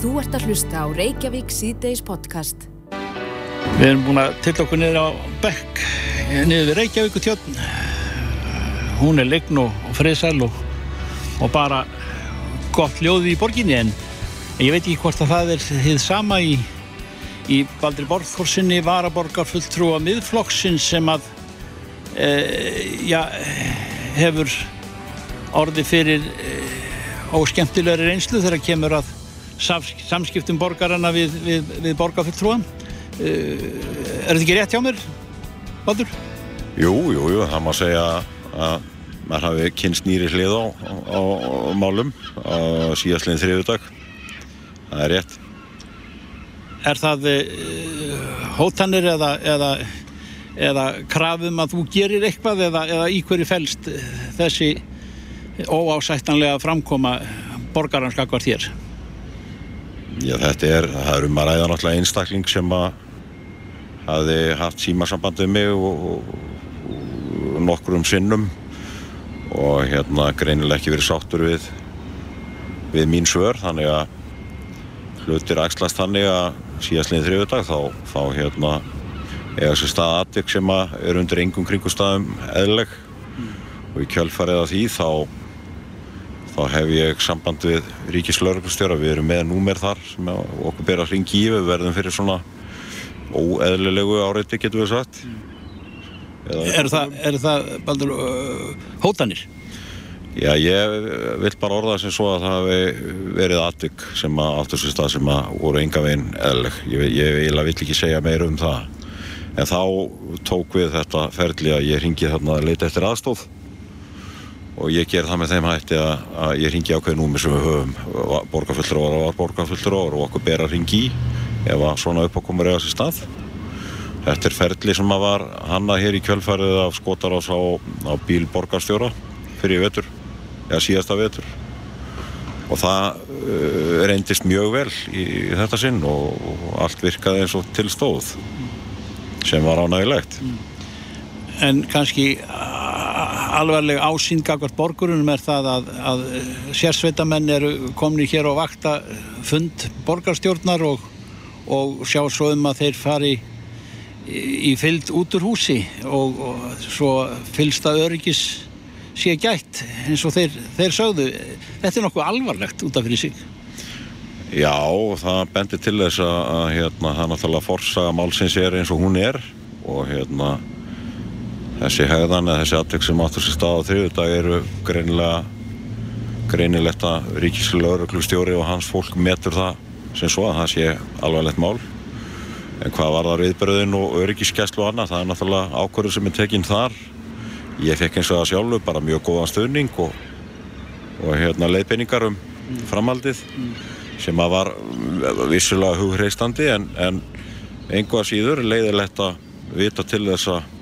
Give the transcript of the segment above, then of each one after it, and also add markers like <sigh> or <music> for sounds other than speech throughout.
Þú ert að hlusta á Reykjavík síðdeis podcast. Við erum búin að tilla okkur niður á Bekk, niður við Reykjavík og tjótt. Hún er lign og, friðsæl og, og bara gott ljóði í borginni en ég veit ekki hvort að það er þið sama í, í Baldri Borgþórsinni varaborgar fulltrúa miðflokksinn sem að e, já, hefur orði fyrir e, óskemmtilegri reynslu þegar kemur að samskiptum borgarana við, við, við borgarfulltrúan. Uh, er þetta ekki rétt hjá mér, Baldur? Jú, jú, jú, það má segja að maður hafi kynst nýri hlið á, á, á, málum á síðastleginn þriðudag. Það er rétt. Er það uh, hótanir eða, eða, eða krafum að þú gerir eitthvað eða, eða í hverju fælst þessi óásættanlega framkoma borgaranskakvar þér? Já, þetta er, það er um að ræða náttúrulega einstakling sem að hafi haft símasambandið mig og, og, og nokkrum sinnum og hérna greinilega ekki verið sáttur við við mín svör, þannig að hlutir axlast þannig að síðastliðin þriðudag þá, þá hérna eða þessi stað aðvik sem að er undir engum kringustafum eðleg mm. og í kjölfarið af því þá þá hef ég samband við ríkislauglustjóra, við erum með númer þar sem okkur ber að ringi í, við verðum fyrir svona óeðlilegu áreiti getur við sagt. Er það, er það baldur, uh, hótanir? Já, ég vil bara orða sem svo að það hefði verið aðvik sem að áttur sér stað sem að voru enga veginn eðleg ég, ég vil ekki segja meira um það. En þá tók við þetta ferli að ég ringi þarna að leita eftir aðstóð og ég ger það með þeim hætti að, að ég ringi ákveði númi sem við höfum borgarfullur og borgarfullur og okkur ber að ringi í ef að svona uppákomur að þessi stað. Þetta er ferli sem að var hannað hér í kjölfarið af skotarás á, á bíl borgarstjóra fyrir vetur, eða síðasta vetur. Og það uh, reyndist mjög vel í, í þetta sinn og, og allt virkaði eins og tilstóð sem var ánægilegt En kannski alvarleg ásýnd gagvart borgurunum er það að, að sérsveitamenn eru komni hér á vakta fund borgarstjórnar og, og sjá svo um að þeir fari í fyllt út úr húsi og, og svo fyllsta öryggis sé gætt eins og þeir, þeir sögðu. Þetta er nokkuð alvarlegt út af fyrir sig. Já, það bendir til þess að hérna, það náttúrulega forsaga málsins er eins og hún er og hérna þessi hegðan eða þessi aðtök sem áttur sér stað á þriðudag eru greinilega greinilegt að ríkislauglustjóri og hans fólk metur það sem svo að það sé alvarlegt mál en hvað var það viðbröðin og öryggiskeslu og annað, það er náttúrulega ákvörður sem er tekinn þar ég fekk eins og það sjálfur bara mjög góðan stöðning og, og hérna leiðbeiningar um mm. framhaldið mm. sem að var vissulega hugreistandi en, en einhvað síður leiðilegt að vita til þess að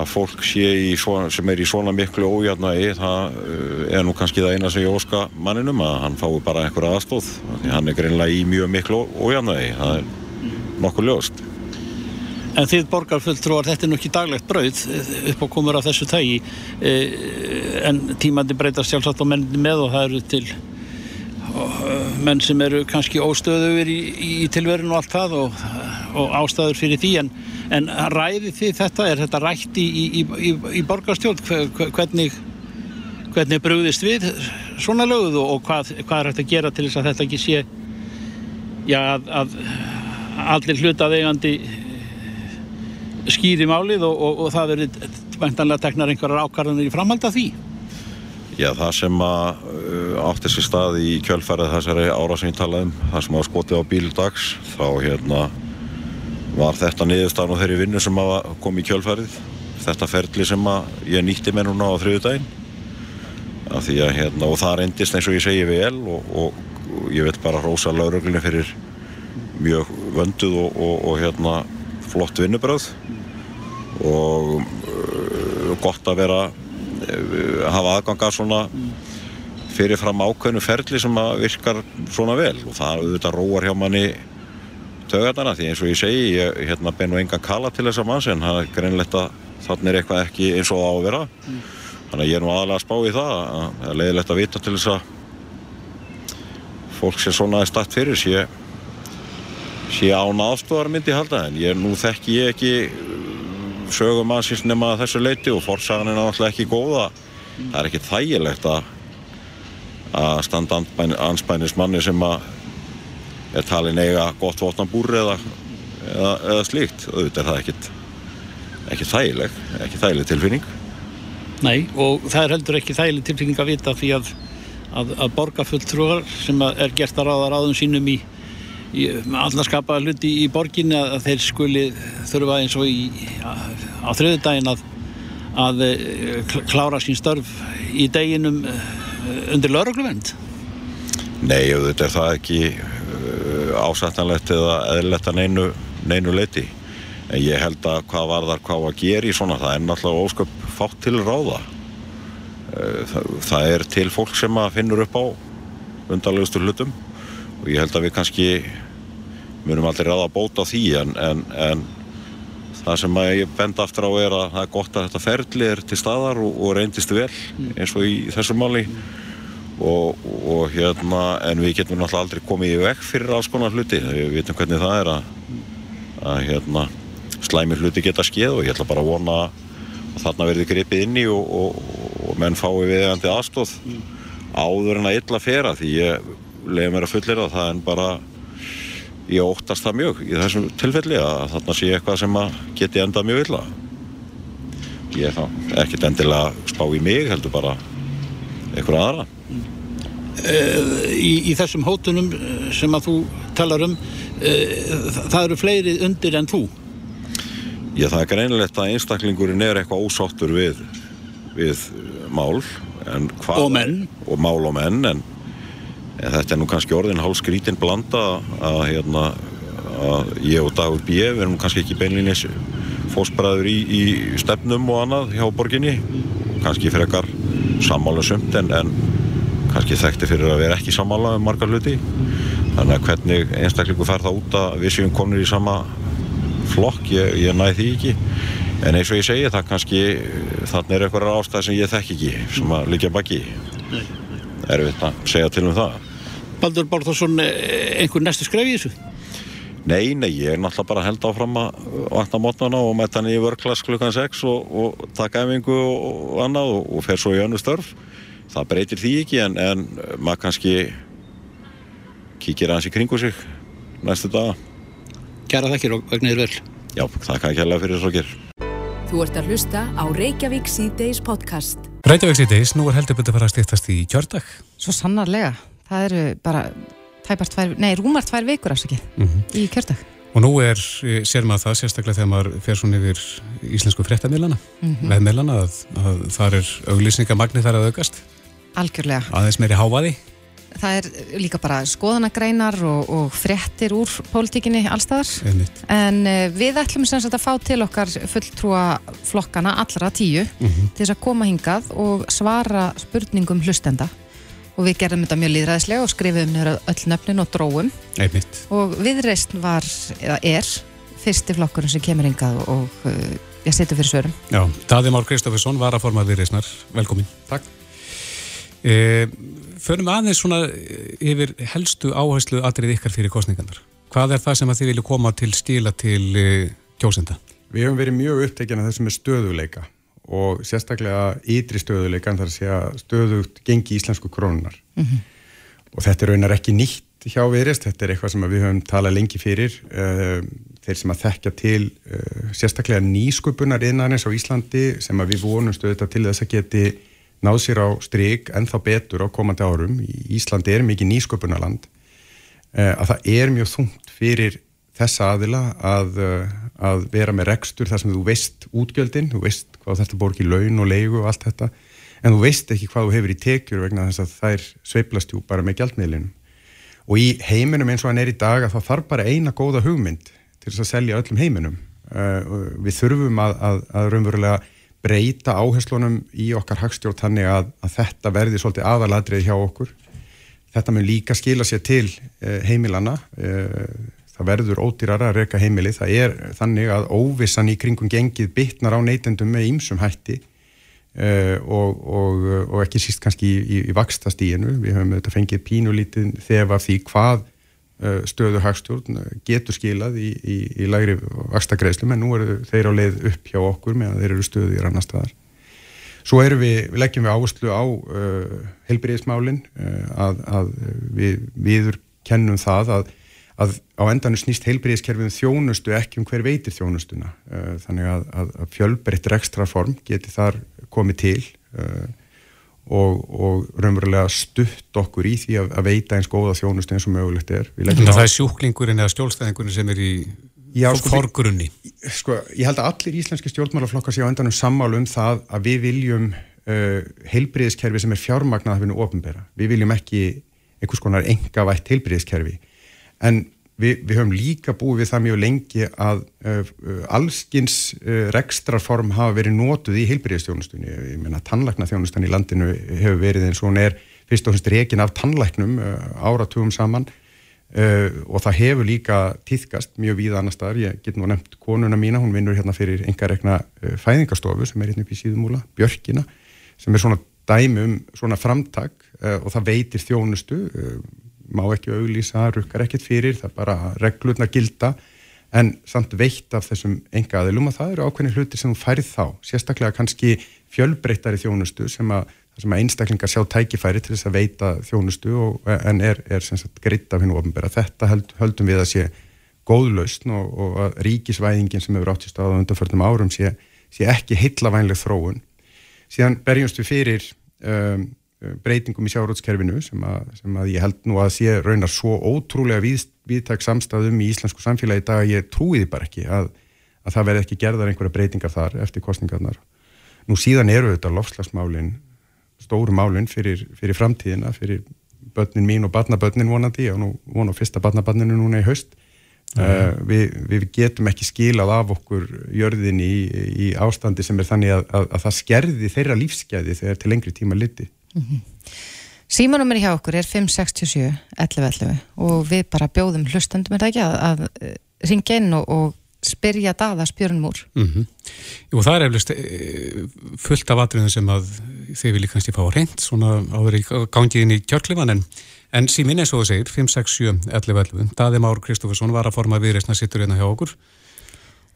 að fólk svona, sem er í svona miklu ójarnægi það eh, er nú kannski það eina sem ég óska manninum að hann fái bara einhverja aðstóð því hann er greinlega í mjög miklu ójarnægi það er nokkuð ljóst. En þið borgarfulltrúar, þetta er nú ekki daglegt brauð upp á komur af þessu tægi eh, en tímandi breytast sjálfsagt á menni með og það eru til menn sem eru kannski óstöðuður í, í tilverinu og allt það og, og ástæður fyrir því en, en ræði því þetta, er þetta rætt í, í, í borgarstjórn? Hvernig, hvernig brúðist við svona löguð og, og hvað, hvað er hægt að gera til þess að þetta ekki sé já að, að allir hlutað eigandi skýri málið og, og það verður vantanlega teknar einhverjar ákvarðanir í framhald af því? Já, það sem að uh, átti sér stað í kjölfærið þessari ára sem ég talaði um, það sem að skotið á bíldags, þá hérna var þetta niðurstafn og þeirri vinnu sem kom í kjölfærið, þetta ferli sem ég nýtti með núna á þriðu daginn, að því að hérna, og það reyndist eins og ég segi vel og, og, og ég vil bara rosa lauröglunni fyrir mjög vönduð og, og hérna flott vinnubröð og uh, gott að vera Eh, hafa aðganga svona fyrirfram ákveðnu ferli sem virkar svona vel. Og það auðvitað róar hjá manni tögarnana því eins og ég segi ég hérna, beinu engan kala til þessa manns en það er greinlegt að þannig er eitthvað ekki eins og það á að vera mm. þannig að ég er nú aðalega að spá í það að það er leiðilegt að vita til þess að fólk sem svona er statt fyrir sé, sé án aðstofar myndi halda en ég, nú þekki ég ekki sögum aðsins nema þessu leiti og forsagan er náttúrulega ekki góða það er ekki þægilegt að að standa anspænis manni sem að er talin eiga gott votnabúr eða, eða, eða slíkt? Þetta er það ekkit ekki þægileg, ekki þægileg tilfinning. Nei, og það er heldur ekki þægileg tilfinning að vita því að að, að borgarfulltrúar sem er gert að ráða ráðum sínum í, í allarskapa hluti í borginni að, að þeir skuli þurfa eins og í, á þriðudaginn að, að eh, klára sín störf í deginum eh, undir laurugluvend Nei, þetta er það ekki ásættanlegt eða eðlilegt að neinu, neinu leiti en ég held að hvað var þar hvað að gera í svona það er náttúrulega ósköp fátt til ráða. Eh, það, það er til fólk sem að finnur upp á undarlegustu hlutum. Og ég held að við kannski munum aldrei ráða að bóta því en, en, en það sem ég benda aftur á er að það er gott að þetta ferli er til staðar og, og reyndist vel eins og í þessu máli og, og hérna en við getum náttúrulega aldrei komið í vekk fyrir alls konar hluti, við veitum hvernig það er að, að hérna slæmir hluti geta skeið og ég ætla bara að vona að þarna verði gripið inn í og, og, og menn fái viðegandi aðstóð mm. áður en að illa fera því ég leiði mér að fullera það en bara ég óttast það mjög í þessum tilfelli að þarna sé eitthvað sem geti endað mjög illa ég er þá ekkert endilega spá í mig heldur bara einhverja aðra í, í þessum hótunum sem að þú talar um það eru fleiri undir en þú Já, það er greinilegt að einstaklingurinn er eitthvað ósáttur við, við mál og menn og mál og menn en, en þetta er nú kannski orðin hálf skrítinn blanda að, hérna, að ég og Dagur B. við erum kannski ekki beinlinnis fósbræður í, í stefnum og annað hjá borginni kannski frekar sammála sumt en, en kannski þekkti fyrir að vera ekki sammála um margar hluti. Þannig að hvernig einstaklingu fær það út að við séum konur í sama flokk, ég, ég næði því ekki. En eins og ég segi það kannski þannig er eitthvað ástæð sem ég þekk ekki sem að líka baki. Er við að segja til um það. Baldur Bárþórsson einhver næstu skref í þessu? Nei, nei, ég er náttúrulega bara held áfram að vakna mótnana og mæta hann í vörklass klukkan 6 og, og taka efingu og annað og, og fer svo í önnu störf það breytir því ekki en, en maður kannski kíkir aðeins í kringu sig næstu daga Kæra þakkir og vegna þér vel. Já, þakka ekki alveg fyrir þess að gera. Þú ert að hlusta á Reykjavík C-Days podcast. Reykjavík C-Days, nú er heldur betur að fara að stýttast í kjördag. Svo sannarlega. Það eru bara tæpar tvær, nei, rúmar tvær vikur afsakið mm -hmm. í kjördag. Og nú er, sér maður það sérstaklega þegar maður fer svona yfir íslensku fréttamilana, mm -hmm. veðmilana, að, að þar er auglýsningamagnir þar að aukast. Algjörlega. Aðeins meiri hávaði það er líka bara skoðanagreinar og, og frettir úr pólitíkinni allstaðar Einmitt. en uh, við ætlum sem sagt að fá til okkar fulltrúa flokkana allra tíu mm -hmm. til þess að koma hingað og svara spurningum hlustenda og við gerðum þetta mjög líðræðislega og skrifum nýra öll nöfnin og dróum Einmitt. og viðreist var, eða er fyrsti flokkurinn sem kemur hingað og uh, ég setur fyrir svörum Já, Daði Már Kristófusson var að forma viðreistnar, velkomin Takk e Förum aðeins svona yfir helstu áherslu aðrið ykkar fyrir kostningarnar. Hvað er það sem að þið vilju koma til stíla til uh, kjósenda? Við hefum verið mjög upptekinn af þessum með stöðuleika og sérstaklega ytri stöðuleikan þar að segja stöðugt gengi íslensku krónunar. Mm -hmm. Og þetta er raunar ekki nýtt hjá viðrist, þetta er eitthvað sem við höfum talað lengi fyrir. Þeir sem að þekkja til sérstaklega nýsköpunar innanins á Íslandi sem að við vonum stöðuta til þess að geti náð sér á stryk en þá betur á komandi árum. Í Íslandi er mikið nýsköpunarland eh, að það er mjög þungt fyrir þessa aðila að, eh, að vera með rekstur þar sem þú veist útgjöldin, þú veist hvað þetta borgir laun og leigu og allt þetta en þú veist ekki hvað þú hefur í tekjur vegna þess að það er sveiplastjú bara með gjaldmiðlinum. Og í heiminum eins og hann er í dag að það þarf bara eina góða hugmynd til þess að selja öllum heiminum. Eh, við þurfum að, að, að raunverulega breyta áherslunum í okkar hagstjórn þannig að, að þetta verði svolítið aðaladrið hjá okkur. Þetta mun líka skila sér til eh, heimilana, eh, það verður ódýrar að reyka heimili, það er þannig að óvissan í kringum gengið bytnar á neytendum með ýmsum hætti uh, og, og, og ekki síst kannski í, í, í vakstastíinu. Við höfum auðvitað fengið pínulítið þegar því hvað stöðu hagstjórn getur skilað í, í, í lægri vakstagreðslum en nú eru þeir á leið upp hjá okkur meðan þeir eru stöðu í rannar staðar. Svo við, við leggjum við áherslu á uh, helbriðismálinn uh, að, að við viður kennum það að, að á endanum snýst heilbriðiskerfið um þjónustu ekki um hver veitir þjónustuna. Uh, þannig að, að fjölbreytt rekstra form geti þar komið til og, og raunverulega stutt okkur í því að veita eins góða þjónustu eins og mögulegt er. Að það er sjúklingurinn eða stjólstæðingurinn sem er í Já, sko, forgrunni. Sko, ég held að allir íslenski stjórnmálaflokkar sé á endanum sammál um það að við viljum uh, heilbriðiskerfi sem er fjármagnað af hennu ofinbera. Við viljum ekki einhvers konar engavætt heilbriðiskerfi. En við, við höfum líka búið við það mjög lengi að uh, allskins uh, rekstrarform hafa verið nótuð í heilbriðistjónustunni. Ég meina, tannlæknaþjónustan í landinu hefur verið eins og hún er fyrst og finnst reygin af tannlæknum uh, áratugum saman og það hefur líka týðkast mjög víða annar staðar, ég get nú nefnt konuna mína, hún vinnur hérna fyrir engarekna fæðingastofu sem er hérna upp í síðumúla Björkina, sem er svona dæmi um svona framtak og það veitir þjónustu má ekki auglýsa, rukkar ekkert fyrir það er bara reglurnar gilda en samt veitt af þessum enga aðilum og það eru ákveðni hlutir sem þú færið þá sérstaklega kannski fjölbreyttari þjónustu sem að sem að einstaklingar sjá tækifæri til þess að veita þjónustu og, en er, er gritt af hennu ofnbæra. Þetta held, höldum við að sé góðlausn og, og að ríkisvæðingin sem hefur átt í stáða undanförnum árum sé, sé ekki hillavænleg þróun. Síðan berjumst við fyrir um, breytingum í sjárótskerfinu sem, sem að ég held nú að sé raunar svo ótrúlega við, viðtak samstæðum í íslensku samfélagi í dag að ég trúiði bara ekki að, að það verði ekki gerðar einhverja breytingar þar eftir kostningarnar. Nú síðan eru þetta lofslagsmálinn stóru málun fyrir, fyrir framtíðina, fyrir börnin mín og barnabörnin vonandi, og nú vonu fyrsta barnabörninu núna í haust. Uh, við, við getum ekki skilað af okkur jörðin í, í ástandi sem er þannig að, að, að það skerði þeirra lífsgæði þegar til lengri tíma liti. Mm -hmm. Símanumir hjá okkur er 567 1111 og við bara bjóðum hlustandum er það ekki að, að ringja inn og, og spyrja daða spjörnum úr mm -hmm. og það er eflust eh, fullt af atriðum sem að þið viljið kannski fá reynd svona áður í gangiðin í kjörklifan en, en síminn eins og það segir 567 1111 Daði Már Kristófersson var að forma viðreysna sittur hérna hjá okkur.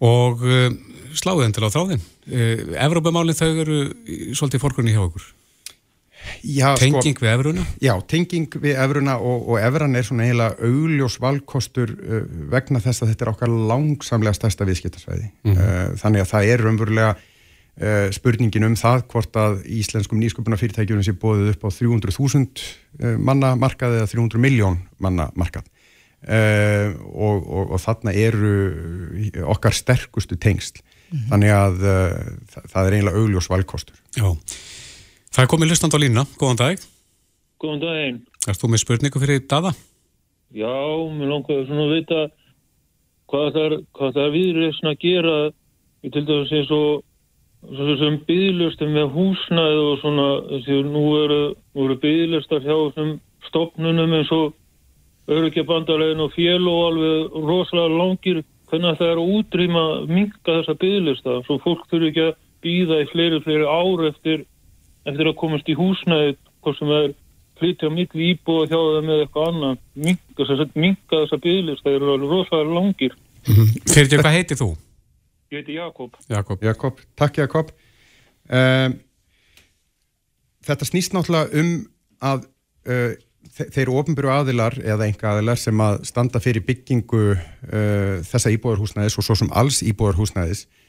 Og uh, sláðið endur á þráðin Evrópamálinn þau eru svolítið fórgrunni hjá okkur Já, tenging sko, við Efruna? Já, tenging við Efruna og, og Efran er svona eiginlega augljós valkostur uh, vegna þess að þetta er okkar langsamlega stærsta viðskiptarsvæði. Mm -hmm. uh, þannig að það er umverulega uh, spurningin um það hvort að íslenskum nýsköpuna fyrirtækjunum sé bóðið upp á 300.000 uh, manna markað eða 300 miljón manna markað. Og, og, og þarna eru okkar sterkustu tengsl. Mm -hmm. Þannig að það er eiginlega augljós valkostur. Já. Það er komið lustand á línuna, góðan dag. Góðan daginn. Erst þú með spurningu fyrir Dada? Já, mér langar svona að vita hvað það er, er viðreysna að gera í til dæmis eins og sem byggðlustum með húsnæð og svona, því nú eru, eru byggðlustar hjá þessum stopnunum eins og öryggjabandalegin og fél og alveg rosalega langir hvernig það er að útrýma minga þessa byggðlusta, svo fólk þurfi ekki að býða í fleiri, fleiri ár eftir eftir að komast í húsnæði hvort sem það er flytja milli íbúa hjá það með eitthvað annað minga, minga þessa bygglist það eru alveg rosalega langir mm -hmm. Fyrir því hvað heitir þú? Ég heiti Jakob Jakob, Jakob. Takk Jakob um, Þetta snýst náttúrulega um að uh, þeir ofnbyrju aðilar eða enga aðilar sem að standa fyrir byggingu uh, þessa íbúarhúsnæðis og svo sem alls íbúarhúsnæðis Eh,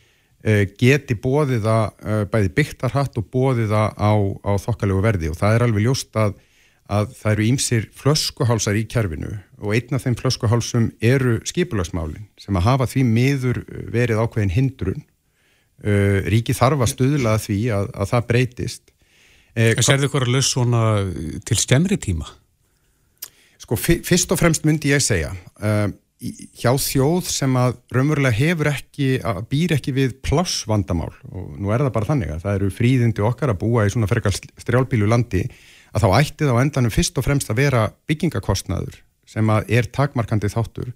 geti bóðið það eh, bæði byggtarhatt og bóðið það á, á þokkalegu verði. Og það er alveg ljóst að, að það eru ímsir flöskuhálsar í kjærfinu og einn af þeim flöskuhálsum eru skipulagsmálin sem að hafa því miður verið ákveðin hindrun. Ríki þarf að stuðla því að, að það breytist. Serðu ykkur að löst svona til skemmri tíma? Sko fyrst og fremst myndi ég segja uh, hjá þjóð sem að raunverulega hefur ekki, býr ekki við plássvandamál. Og nú er það bara þannig að það eru fríðindi okkar að búa í svona frekar strjálbílu landi að þá ætti það á endanum fyrst og fremst að vera byggingakostnaður sem að er takmarkandi þáttur.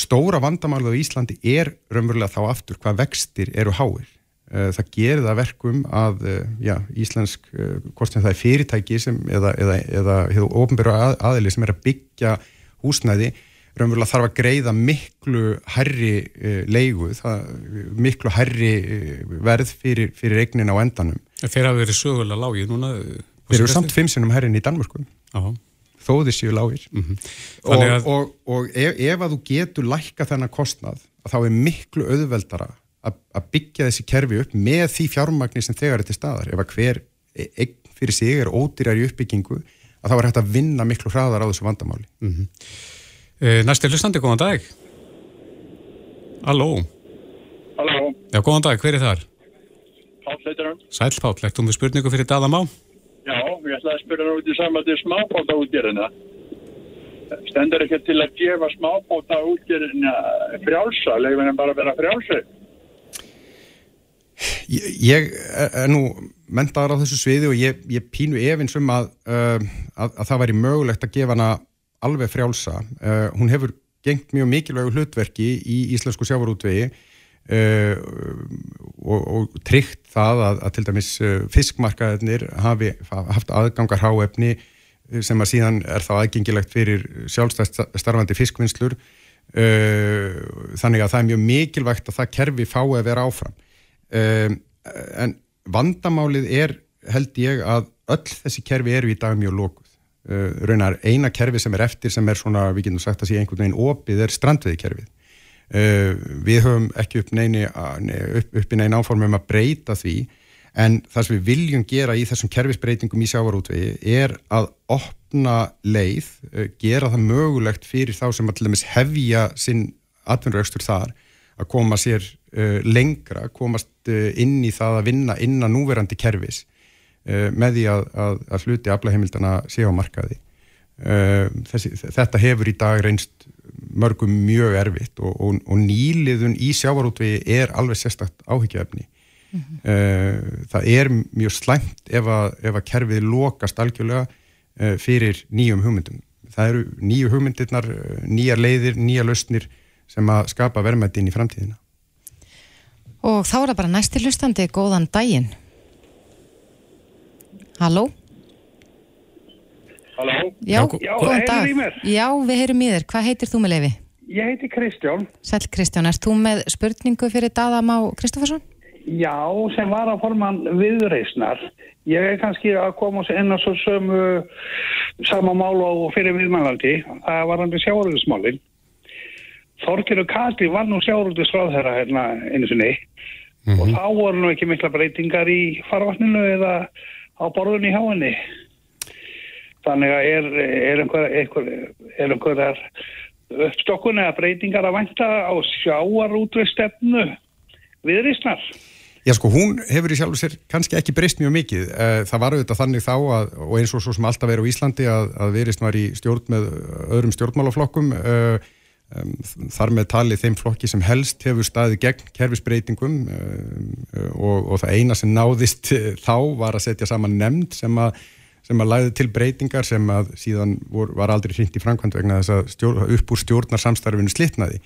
Stóra vandamálu á Íslandi er raunverulega þá aftur hvað vextir eru háir. Uh, það gerir það verkum að uh, já, íslensk, uh, hvort sem það er fyrirtæki sem, eða, eða, eða, eða ofnbæru að, aðili sem er að byggja húsnæði raunverulega þarf að greiða miklu herri leigu, það, miklu herri verð fyrir, fyrir eignin á endanum. Þeir hafa verið sögulega lágið núna? Þeir eru samt fimm sinnum herrin í Danmörku. Þó þið séu lágir mm -hmm. og, að... og, og ef, ef að þú getur lækka þennan kostnað þá er miklu auðveldara að byggja þessi kerfi upp með því fjármagnir sem þegar er til staðar ef að hver e- eign fyrir sig er ódýrar í uppbyggingu að þá er hægt að vinna miklu hraðar á þessu vandamáli mm -hmm. E, Næsti hlustandi, góðan dag. Halló. Halló. Já, góðan dag, hver er þar? Páll heitir hann. Sæl Páll, eftir um spurningu fyrir Dalamá Já, ég ætlaði að spyrja hann út í saman til smábóta útgerina stendur ekki til að gefa smábóta útgerina frjálsa, leifin en bara vera frjálsi? Ég er nú mentaður á þessu sviði og ég, ég pínu efins um að, uh, að, að það væri mögulegt að gefa hana alveg frjálsa. Uh, hún hefur gengt mjög mikilvægu hlutverki í íslensku sjávarútvegi uh, og, og tryggt það að, að til dæmis uh, fiskmarkaðinir hafi haft aðgangar háefni sem að síðan er þá aðgengilegt fyrir sjálfstæðst starfandi fiskvinnslur. Þannig að það er mjög mikilvægt að það kerfi fái að vera áfram. En vandamálið er held ég að öll þessi kerfi eru í dag mjög lókuð uh, raunar eina kerfi sem er eftir sem er svona, við getum sagt að sé einhvern veginn opið er strandveiðkerfið uh, við höfum ekki upp neini upp, upp í neina áformum að breyta því en það sem við viljum gera í þessum kerfisbreytingum í sjávarútvegi er að opna leið, uh, gera það mögulegt fyrir þá sem að til dæmis hefja sinn atvinnuraugstur þar að koma sér lengra, komast inn í það að vinna innan núverandi kerfis með því að, að, að hluti aflaheimildana sé á markaði. Uh, þessi, þetta hefur í dag reynst mörgum mjög erfitt og, og, og nýliðun í sjávarútvegi er alveg sérstakt áhyggjaefni. Mm -hmm. Það er mjög slæmt ef að, ef að kerfið lokast algjörlega fyrir nýjum hugmyndum. Það eru nýju hugmyndirnar, nýjar leiðir, nýjar lausnir sem að skapa verðmættin í framtíðina. Og þá er það bara næsti hlustandi, góðan daginn. Halló? Halló? Já, Já góðan dag. Já, við heyrum í þér. Hvað heitir þú með lefi? Ég heiti Kristján. Sæl Kristján, erst þú með spurningu fyrir Daðam á Kristófarsson? Já, sem var að forman viðreysnar. Ég er kannski að koma inn á svo sömu sama mál og fyrir viðmælandi. Það var hann við sjáurðismálinn. Þorkir og Katri var nú sjárútið stráðherra hérna einu sinni mm -hmm. og þá voru nú ekki mikla breytingar í farvatninu eða á borðunni í háinni. Þannig að er, er einhverjar einhver, uppstokkun eða breytingar að vænta á sjáarútvið stefnu viðrýstnar. Já sko, hún hefur í sjálf og sér kannski ekki breyst mjög mikið. Eh, það var auðvitað þannig þá að, og eins og svo sem alltaf er á Íslandi að, að viðrýstn var í stjórn með öðrum stjórnmálaflokkum og Um, þar með talið þeim flokki sem helst hefur staðið gegn kerfisbreytingum um, og, og það eina sem náðist þá var að setja saman nefnd sem að, sem að læði til breytingar sem að síðan vor, var aldrei hreint í framkvæmt vegna þess að stjór, upp úr stjórnarsamstarfinu slitnaði.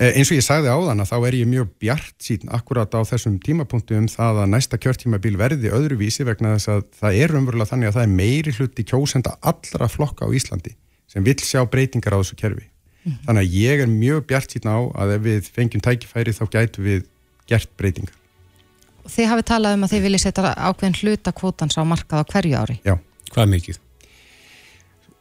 Eh, eins og ég sagði á þann að þá er ég mjög bjart síðan akkurat á þessum tímapunktu um það að næsta kjörtímabíl verði öðruvísi vegna þess að það er umverulega þannig að það er meiri hluti kjósenda allra flokka á Íslandi sem vil sjá breytingar á þessu kerfi Mm. Þannig að ég er mjög bjart síðan á að ef við fengjum tækifæri þá gætu við gert breytingar. Þið hafið talað um að þið viljið setja ákveðin hlutakvotans á markað á hverju ári. Já. Hvað mikið?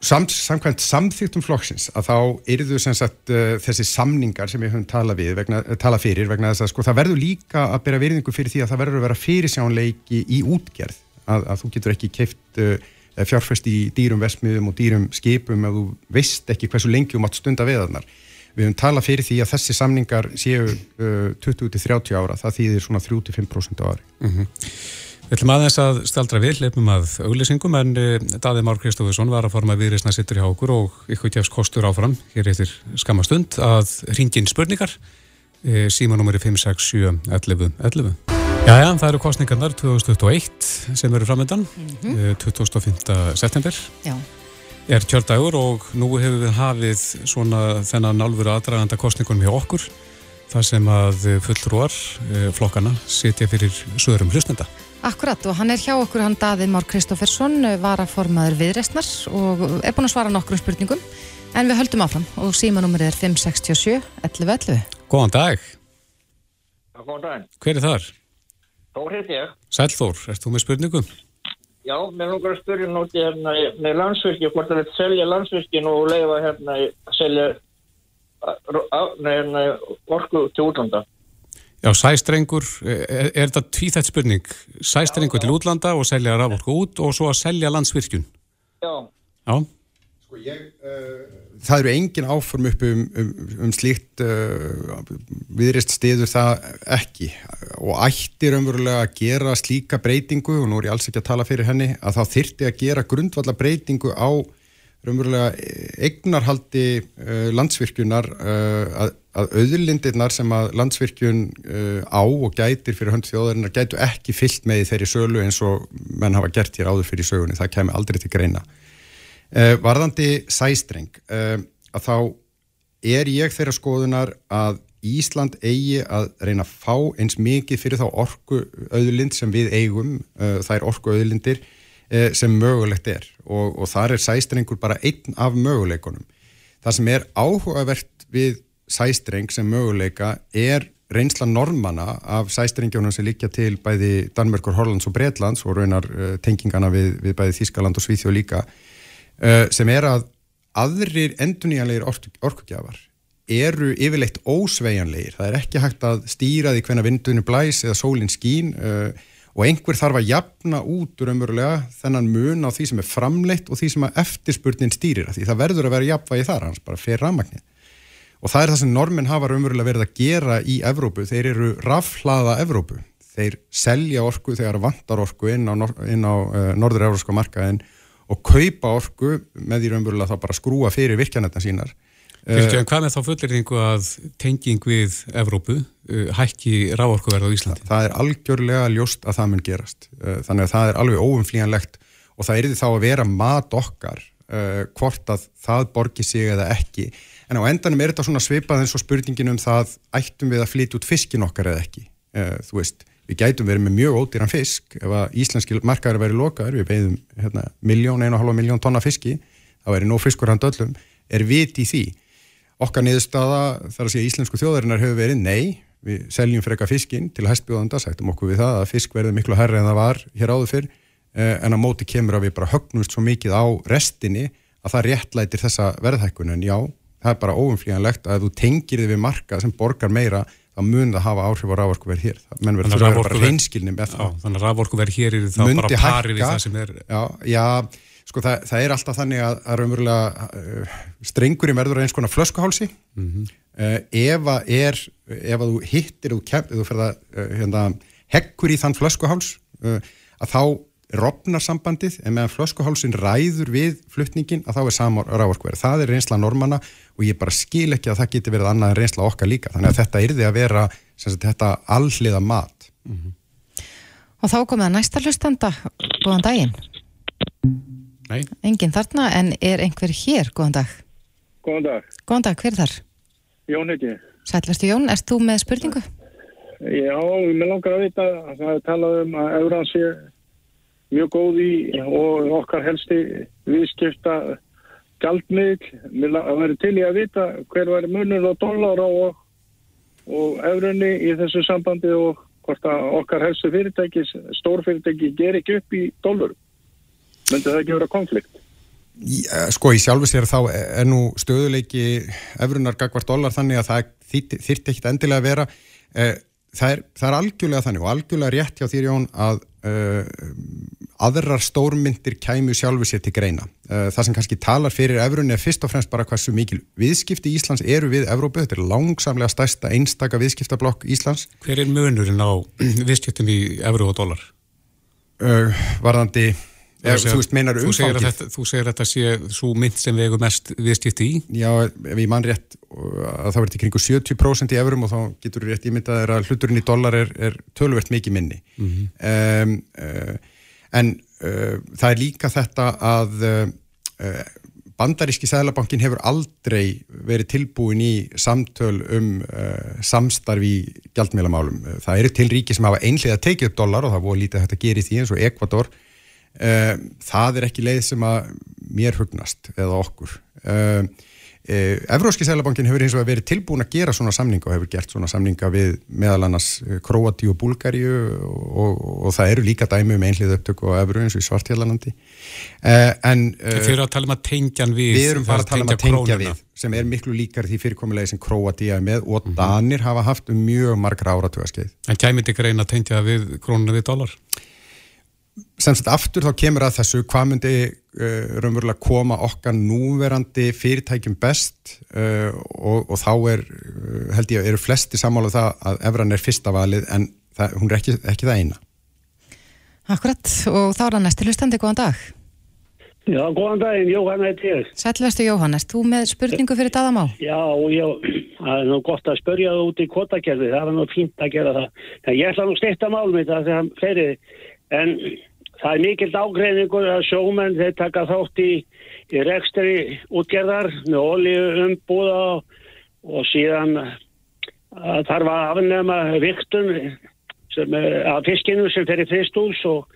Samt, samkvæmt samþýttum flokksins að þá yrðu sagt, uh, þessi samningar sem við höfum talað, við, vegna, talað fyrir vegna þess að sko, það verður líka að bera virðingu fyrir því að það verður að vera fyrirsjánleiki í útgerð að, að þú getur ekki keift uh, Eh, fjárfæst í dýrum vesmiðum og dýrum skipum ef þú veist ekki hversu lengi þú mátt stunda veðarnar. Við höfum talað fyrir því að þessi samningar séu uh, 20-30 ára, það þýðir svona 3-5% á ári. Mm -hmm. Við ætlum aðeins að staldra við, leipum að auglýsingum en uh, Daði Már Kristófusson var að forma viðreysna sittur hjá okkur og ykkur tjáfs kostur áfram hér eftir skamastund að ringin spurningar símanúmeri 567 11 11. Já, já, það eru kostningarnar 2021 sem eru framöndan, mm -hmm. 25. september. Já. Er kjördagur og nú hefur við hafið svona þennan alvöru aðdraganda kostningunum hjá okkur. þar sem að fulltrúar uh, flokkana sitja fyrir sögurum hlustenda. Akkurat og hann er hjá okkur hann Daði Már Kristófersson, varaformaður viðreistnar og er búin að svara nokkrum spurningum en við höldum áfram og símanúmerið er 567 1111. Góðan dag. Já, góðan dag. Hver er þar? Þór heit ég. Sæl Þór, erst þú með spurningum? Já, mér langar að spyrja núti hérna með landsvirkju, hvort það er að selja landsvirkjun og leifa hérna að selja hérna, orku til útlanda. Já, sæstrengur, er, er þetta tvíþætt spurning? Sæstrengur til útlanda og selja raforku út og svo að selja landsvirkjun? Já. Já. Sko ég, uh, það eru engin áform upp um, um, um slíkt uh, viðrist stiður það ekki og ættir umverulega að gera slíka breytingu og nú er ég alls ekki að tala fyrir henni að þá þyrti að gera grundvalla breytingu á umverulega eignarhaldi uh, landsvirkjunar að að auðlindirnar sem að landsvirkjun uh, á og gætir fyrir hönd þjóðarinnar gætu ekki fyllt með þeirri sölu eins og menn hafa gert hér áður fyrir sögunni, það kemur aldrei til greina. Uh, varðandi sæstreng, uh, að þá er ég þeirra skoðunar að Ísland eigi að reyna að fá eins mikið fyrir þá orku auðlind sem við eigum, uh, það er orku auðlindir uh, sem mögulegt er og, og þar er sæstrengur bara einn af möguleikunum. Það sem er áhugavert við sæstreng sem möguleika er reynsla normana af sæstrengjónum sem líkja til bæði Danmörkur, Hollands og Breitlands og raunar tengingana við, við bæði Þískaland og Svíþjóð líka sem er að aðrir enduníanleir orkugjafar eru yfirleitt ósvejanleir það er ekki hægt að stýra því hvenna vindunni blæs eða sólinn skín uh, og einhver þarf að jafna út umverulega þennan mun á því sem er framleitt og því sem að eftirspurnin stýrir því. Það verður að vera jafnvægi þar hans bara fyrir rafmagnir og það er það sem normin hafa raunverulega verið að gera í Evrópu, þeir eru rafhlaða Evrópu, þeir selja orku þegar vantar orku inn á, á uh, norður-európska markaðin og kaupa orku með því raunverulega þá bara skrúa fyrir virkjanetna sínar Fylgjum, hvað með þá fullirðingu að tenging við Evrópu uh, hækki ráorkuverð á Íslandi? Það er algjörlega ljóst að það mun gerast uh, þannig að það er alveg óumflíjanlegt og það er því þá að vera mat okkar uh, hvort að það borgi sig eða ekki En á endanum er þetta svona svipað eins og spurningin um það ættum við að flytja út fiskin okkar eða ekki. Uh, þú veist, við gætum verið með mjög ódýran fisk. Ef að íslenski markaður verið lokaður, við beðum hérna, miljón, einu og halva miljón tonna fiski, þá er nóg fiskur hann döllum, er vit í því. Okkar niðurstaða þar að segja íslensku þjóðarinnar hefur verið nei, við seljum freka fiskin til hæstbjóðanda, sættum okkur við það að fisk verði miklu herri en það var hér áður fyrr, uh, en á móti kemur að við bara högnumst svo mikið á restinni að það réttlætir þessa verðhækkunin, já, það er bara óumflíjanlegt að þú tengir þið við markað sem borgar meira þá mun það hafa áhrif á rávorkuverð hér. Menn verður að vera bara reynskilni með það. Þannig að rávorkuverð hér er það Mundi bara pari við það sem er Já, já sko það, það er alltaf þannig að, að raunverulega uh, strengurinn verður eins konar flöskuhálsi. Mm -hmm. uh, ef að er ef að þú hittir, þú, kem, þú ferða uh, hérna, hekkur í þann flöskuháls uh, að þá rofnar sambandið en meðan flöskuhálsin ræður við fluttningin að þá er samar rávorkuverð. Það er reynsla normana og ég bara skil ekki að það geti verið annað en reynsla okkar líka. Þannig að þetta yrði að vera sagt, þetta alliða mat. Mm -hmm. Og þá komið að næsta hlustanda. Góðan daginn. Nei. Engin þarna en er einhver hér. Góðan dag. Góðan dag. Góðan dag, hver þar? Jón ekki. Sætlastu Jón, erst þú með spurningu? Já, mér langar að vita að það er talað um að Euróðan sé mjög góð í og okkar helsti viðskipta galdmiðl. Mér væri til í að vita hver væri munur á dólar og, og eurunni í þessu sambandi og hvort að okkar helstu fyrirtæki, stórfyrirtæki, ger ekki upp í dólar. Myndi það ekki vera konflikt? Sko, í sjálfu sér þá er nú stöðuleiki efrunar gagvar dólar þannig að það þýrt ekkit endilega að vera. Það er, það er algjörlega þannig og algjörlega rétt hjá þér Jón að uh, aðrar stórmyndir kæmu sjálfu sér til greina. Uh, það sem kannski talar fyrir Efrunni er fyrst og fremst bara hversu mikil viðskipti Íslands eru við Evrópu, þetta er langsamlega stærsta einstaka viðskiptablokk Íslands. Hver er munurinn á viðskiptum í Evru og dólar? Uh, varðandi Eða, þú veist, meinar umfangið. Þetta, þú segir að þetta sé svo mynd sem við hefum mest viðskipt í? Já, ef ég mann rétt að það verður til kringu 70% í eurum og þá getur þú rétt ímyndað að hluturinn í dólar er, er tölvert mikið minni. Mm -hmm. um, uh, en uh, það er líka þetta að uh, bandaríski sælabankin hefur aldrei verið tilbúin í samtöl um samstarf í gjaldmjölamálum. Það eru til ríki sem hafa einlega tekið upp dólar og það voru lítið að gera í því eins og Ekvator. Uh, það er ekki leið sem að mér hugnast eða okkur. Uh, Eh, Evróski Sælabankin hefur eins og verið tilbúin að gera svona samninga og hefur gert svona samninga við meðal annars eh, Kroati og Búlgaríu og, og, og það eru líka dæmi um einhlið upptöku og Evró eins og í Svartjálandi eh, en Þið eru að tala um að tengja við Við erum bara að tala um að tengja krónuna. við sem er miklu líkar því fyrirkomulegi sem Kroati er með og mm -hmm. Danir hafa haft um mjög margra áratugaskeið En kæmið þig reyna að tengja við krónuna við dólar? Semst aftur þá kemur að þessu hvað myndi uh, raunverulega koma okkar núverandi fyrirtækjum best uh, og, og þá er uh, held ég að eru flesti samála um það að Efran er fyrsta valið en það, hún er ekki, ekki það eina. Akkurat og þá er það næsti hlustandi, góðan dag. Já, góðan daginn, Jóhann heit ég Sætluvestu Jóhannes, þú með spurningu fyrir Dadamá Já, já, það er nú gott að spörja það út í kvotakerfi, það er nú fínt að gera það. En ég ætla nú styrta málum þetta þegar fleiri en það er mikill ágreiningur að sjómenn þeir taka þátt í, í rekstri útgerðar með olju umbúða og síðan að þarf að afnema viktun af fiskinu sem fer í fristús og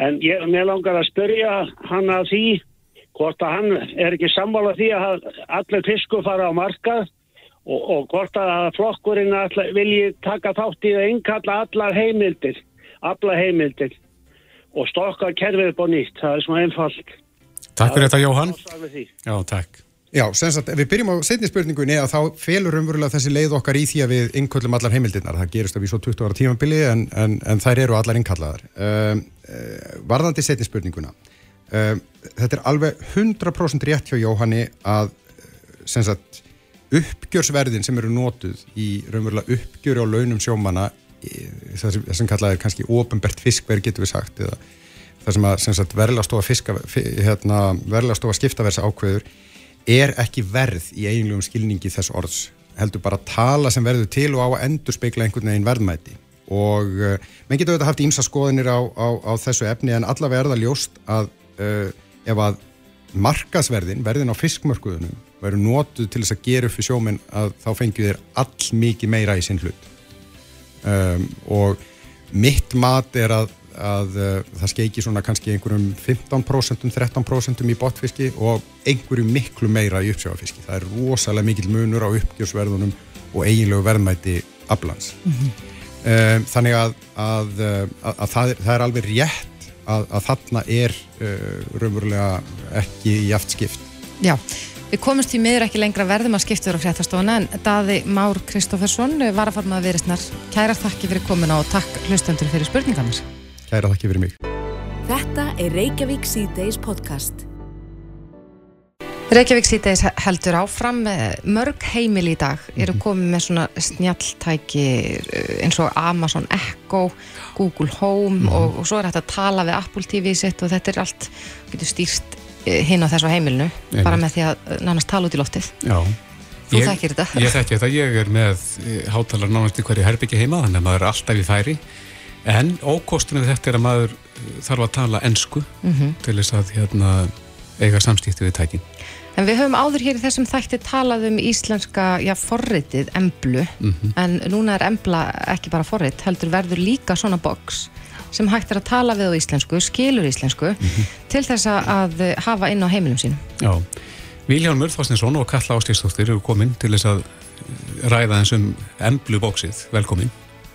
en ég mér langar að spörja hann að því hvort að hann er ekki sammála því að allir fisku fara á markað og, og hvort að flokkurinn vilji taka þátt í að innkalla allar heimildir alla heimildir og stokka kerfið upp á nýtt. Það er svona einfalt. Takk fyrir þetta Jóhann. Já, takk. Já, sagt, við byrjum á setni spurningunni að þá felur umverulega þessi leið okkar í því að við innköllum allar heimildirnar. Það gerist að við svo 20 ára tímabili en, en, en þær eru allar innkallaðar. Uh, varðandi setni spurninguna. Uh, þetta er alveg 100% rétt hjá Jóhanni að sagt, uppgjörsverðin sem eru nótuð í raunverulega uppgjöru á launum sjómana það sem kallaði kannski ofinbært fiskverð getur við sagt eða það sem að sem verðlastofa hérna, verðlastofa skiptaversa ákveður er ekki verð í eiginlegum skilningi þess orðs heldur bara að tala sem verður til og á að endur speikla einhvern veginn verðmæti. Og uh, menn getur auðvitað haft ímsa skoðinir á, á, á þessu efni en allavega er það ljóst að uh, ef að markasverðin, verðin á fiskmörkuðunum verður nótuð til þess að gera upp fyrir sjóminn að þá fengju þér all mikið meira í sinn hlut um, og mitt mat er að, að uh, það skeiki svona kannski einhverjum 15% 13% í botfiski og einhverju miklu meira í uppsjáfiski það er rosalega mikil munur á uppgjörsverðunum og eiginlegu verðmæti aflans. Mm -hmm. um, þannig að, að, uh, að það, er, það er alveg rétt að þarna er uh, raunverulega ekki í aft skipt. Já Við komumst í miður ekki lengra verðum að skipta þér á hretastofuna en Daði Már Kristófersson var að forma að veriðsnar. Kæra þakki fyrir komuna og takk hlustendur fyrir spurningarnir. Kæra þakki fyrir mig. Þetta er Reykjavík C-Days podcast. Reykjavík C-Days heldur áfram. Mörg heimil í dag eru mhm. komið með svona snjaltæki eh, eins og Amazon Echo, Google Home mm. og, og svo er þetta að tala við Apple TV sitt og þetta er allt, getur stýrst hinn á þessu heimilinu Einnig. bara með því að eh, nánast tala út í loftið. Já. Þú ég, þekkir þetta. Ég þekkir þetta, ég er með eh, hátalar nánast í hverju herbyggi heima þannig að maður er alltaf í færi. En ókostunum þetta er að maður eh, þarf að tala ennsku mm -hmm. til þess að hérna, eiga samstíktu við tækin. En við höfum áður hér í þessum þætti talað um íslenska, já, forritið, emblu, mm -hmm. en núna er embla ekki bara forrit, heldur verður líka svona boks sem hægt er að tala við á íslensku, skilur íslensku mm -hmm. til þess að hafa inn á heimilum sínum. Já, Viljálmur Þorstinsson og Kalla Ástíðsdóttir eru komin til þess að ræða þessum emblu bóksið. Velkomin.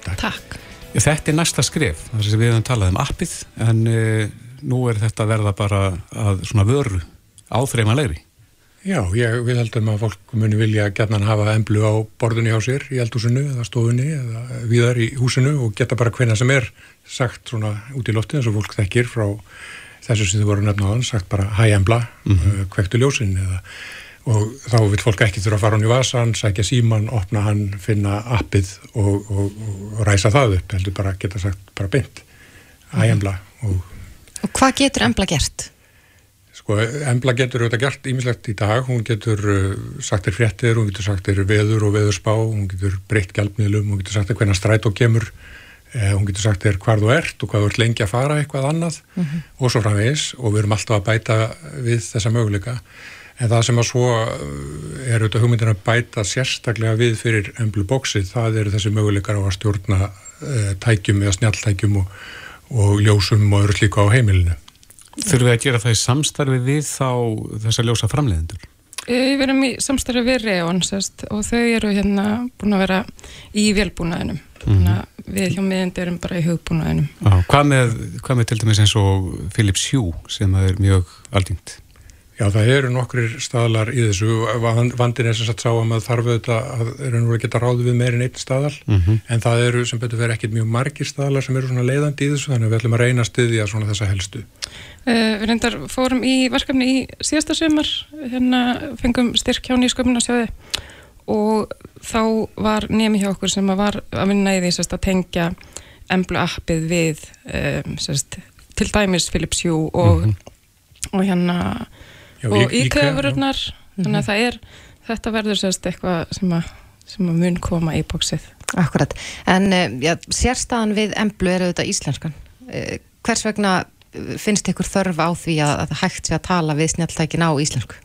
Takk. Takk. Þetta er næsta skref, þar sem við hefum talað um appið, en e, nú er þetta verða bara að svona vöru áþreifanlegri. Já, ég vil held að fólk muni vilja gætnan hafa emblu á borðunni á sér í eldhúsinu eða stofunni eða viðar í húsinu og geta bara hvena sem er sagt svona út í lofti eins og fólk þekkir frá þessu sem þið voru nefnaðan sagt bara hæ embla, mm -hmm. kvektu ljósin eða, og þá vil fólk ekki þurfa að fara hann í vasan, sækja síman opna hann, finna appið og, og, og ræsa það upp, heldur bara geta sagt bara beint hæ embla og, og hvað getur embla gert? Sko, Embla getur auðvitað gert ímislegt í dag, hún getur uh, sagt þér fréttir, hún getur sagt þér veður og veðurspá, hún getur breytt gælpmiðlum, hún getur sagt þér hvernig stræt og kemur, eh, hún getur sagt þér hvar þú ert og hvað þú ert lengi að fara eitthvað annað mm -hmm. og svo framvegis og við erum alltaf að bæta við þessa möguleika. En það sem að svo uh, er auðvitað hugmyndin að bæta sérstaklega við fyrir emblu bóksi, það eru þessi möguleikar á að stjórna uh, tækjum eða snjalltækjum og, og ljósum og öðru slíku á heimilinu. Þurfum við að gera það í samstarfi við þá þessar ljósa framleiðendur? Við erum í samstarfi við Reon og þau eru hérna búin að vera í velbúnaðinum. Mm -hmm. Við hjá miðandi erum bara í hugbúnaðinum. Hvað með, hvað með til dæmis eins og Philips Hue sem er mjög aldingt? Já, það eru nokkrir staðlar í þessu. Vandin er sem sagt sá að maður þarf auðvitað að eru nú að geta ráðu við meirinn eitt staðal, mm -hmm. en það eru sem betur verið ekkit mjög margir staðlar sem eru svona leiðandi í þessu, þannig að við ætlum að reyna að styðja svona þessa helstu. Uh, við reyndar fórum í verkefni í síðasta sömur, hérna fengum styrk hjá nýsköpuna sjáði og þá var nemi hjá okkur sem að var að vinna í því sérst, að tengja emblu appið við um, sérst, til dæmis Philips Hue og, mm -hmm. og hérna Já, og íkveðururnar þannig að það er, þetta verður sérst eitthvað sem að, sem að mun koma í bóksið. Akkurat, en eh, já, sérstaðan við emblu er auðvitað íslenskan. Eh, hvers vegna finnst ykkur þörf á því að, að hægt sé að tala við snjáltækin á íslensku?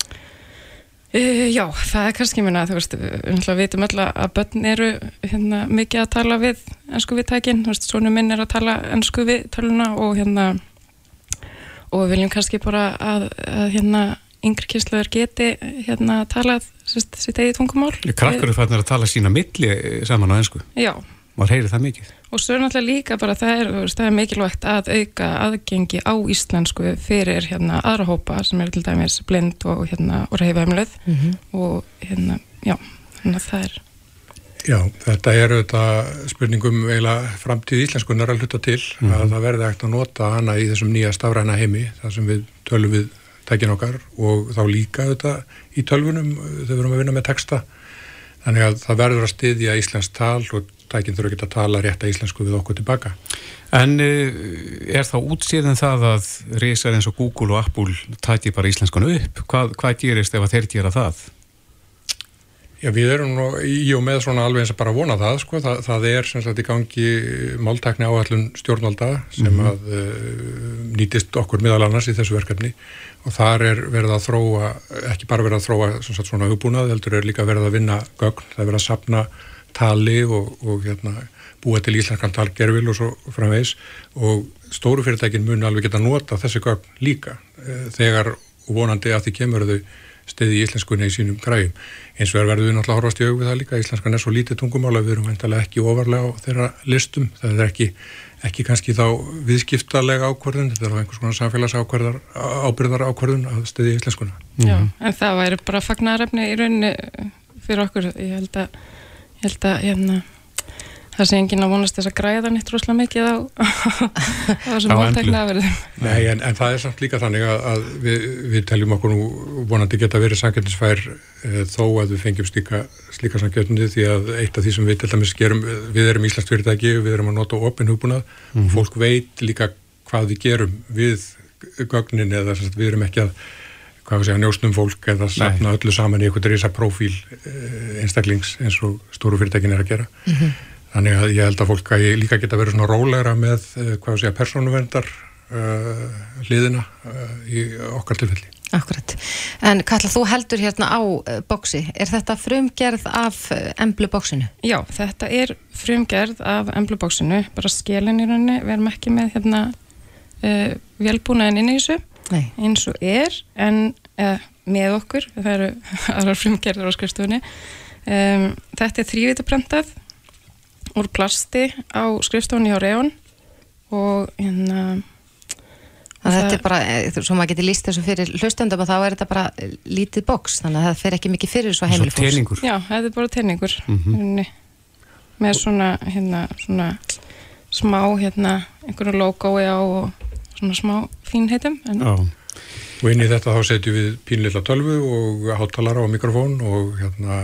Uh, já, það er kannski minna, þú veist, við veitum öll að börn eru hérna, mikið að tala við ennsku við tækin, þú veist, svonu minn er að tala ennsku við töluna og hérna og við viljum kannski bara að, að hérna yngri kynsluður geti hérna talað sérst, sitt eigið tungumál. Krakkar eru fannir að tala sína milli saman á ennsku. Já. Már heyri það mikið. Og svo er náttúrulega líka bara það er, það er mikilvægt að auka aðgengi á íslensku fyrir hérna aðra hópa sem er til dæmis blind og hérna og reyfæmluð mm -hmm. og hérna, já, þannig að það er Já, þetta er auðvitað spurningum eiginlega framtíð íslenskunar að hluta til mm -hmm. að það verði ekkert að nota hana í þessum nýja stafræna heimi þar sem við tölum við tækin okkar og þá líka þetta í tölvunum þegar við erum að vinna með texta þannig að það verður að styðja íslensk tal og tækin þurfa ekki að tala rétt að íslensku við okkur tilbaka En eh, er þá útsýðan það að reysar eins og Google og Apple tæti bara íslenskunu upp? Hvað, hvað gerist ef að þeir gera það? Já, við erum nú í og með svona alveg eins að bara vona það, sko. Það, það er sem sagt í gangi máltækni áallun stjórnvalda sem mm -hmm. að uh, nýtist okkur miðal annars í þessu verkefni og þar er verið að þróa, ekki bara verið að þróa sagt, svona hugbúnað, heldur er líka verið að vinna gögn, það er verið að sapna tali og, og hérna, búa til íslenskan talgerfil og svo framvegs og stóru fyrirtækin muni alveg geta nota þessi gögn líka eh, þegar vonandi að því kemur þau stiði í íslenskunni í sínum græum eins og er verið við náttúrulega horfast í augvið það líka Íslenskan er svo lítið tungumál að við erum ekki ofarlega á þeirra listum það er ekki ekki kannski þá viðskiptalega ákvörðun, þetta er á einhvers konar samfélagsákvörðar, ábyrðar ákvörðun að stuði í íslenskuna. Já, mm -hmm. en það væri bara fagnarefni í rauninni fyrir okkur, ég held að, ég held að hérna, það sé enginn að vonast þess að græða nýtt rúslega mikið á, <laughs> á þessum máltækna aðverðum. Nei, en, en það er samt líka þannig að, að við, við teljum okkur nú vonandi geta verið samkjörnisfær e, þó að við fengjum slíka, slíka samkjörnindi því að eitt af því sem við til dæmis gerum, við erum Íslands fyrirtæki, við erum að nota opin hugbúnað mm -hmm. og fólk veit líka hvað við gerum við gögnin eða sagt, við erum ekki að hvað við segja, njósnum fólk eða sapna öllu saman í einhvern reysa profíl e, einstaklings eins og stóru fyrirtækin er að gera. Mm -hmm. Þannig að ég held að fólk að ég líka geta verið svona rólegra með, eh, hvað sé að persónuverndar uh, hliðina uh, í okkar tilfelli. Akkurat. En Katla, þú heldur hérna á uh, bóksi. Er þetta frumgerð af emblu bóksinu? Já, þetta er frumgerð af emblu bóksinu, bara skélin í rauninni. Við erum ekki með hérna velbúnaðin inn í þessu, Nei. eins og er, en með okkur, það eru <laughs> aðrar frumgerðar á skrifstofunni. Um, þetta er þrývitaprentað úr plasti á skrifstofunni á Reón og hérna Það þetta er bara, eh, svo maður getur líst þessu fyrir hlustöndum og þá er þetta bara lítið boks, þannig að það fer ekki mikið fyrir svo heimilfólks. Svo teiningur. Já, þetta er bara teiningur mm -hmm. með svona, hérna, svona smá, hérna, einhverju logói á og svona smá fínheitum. Já. Og inn í þetta þá setjum við pínleila tölvu og hátalara og mikrofón og, hérna,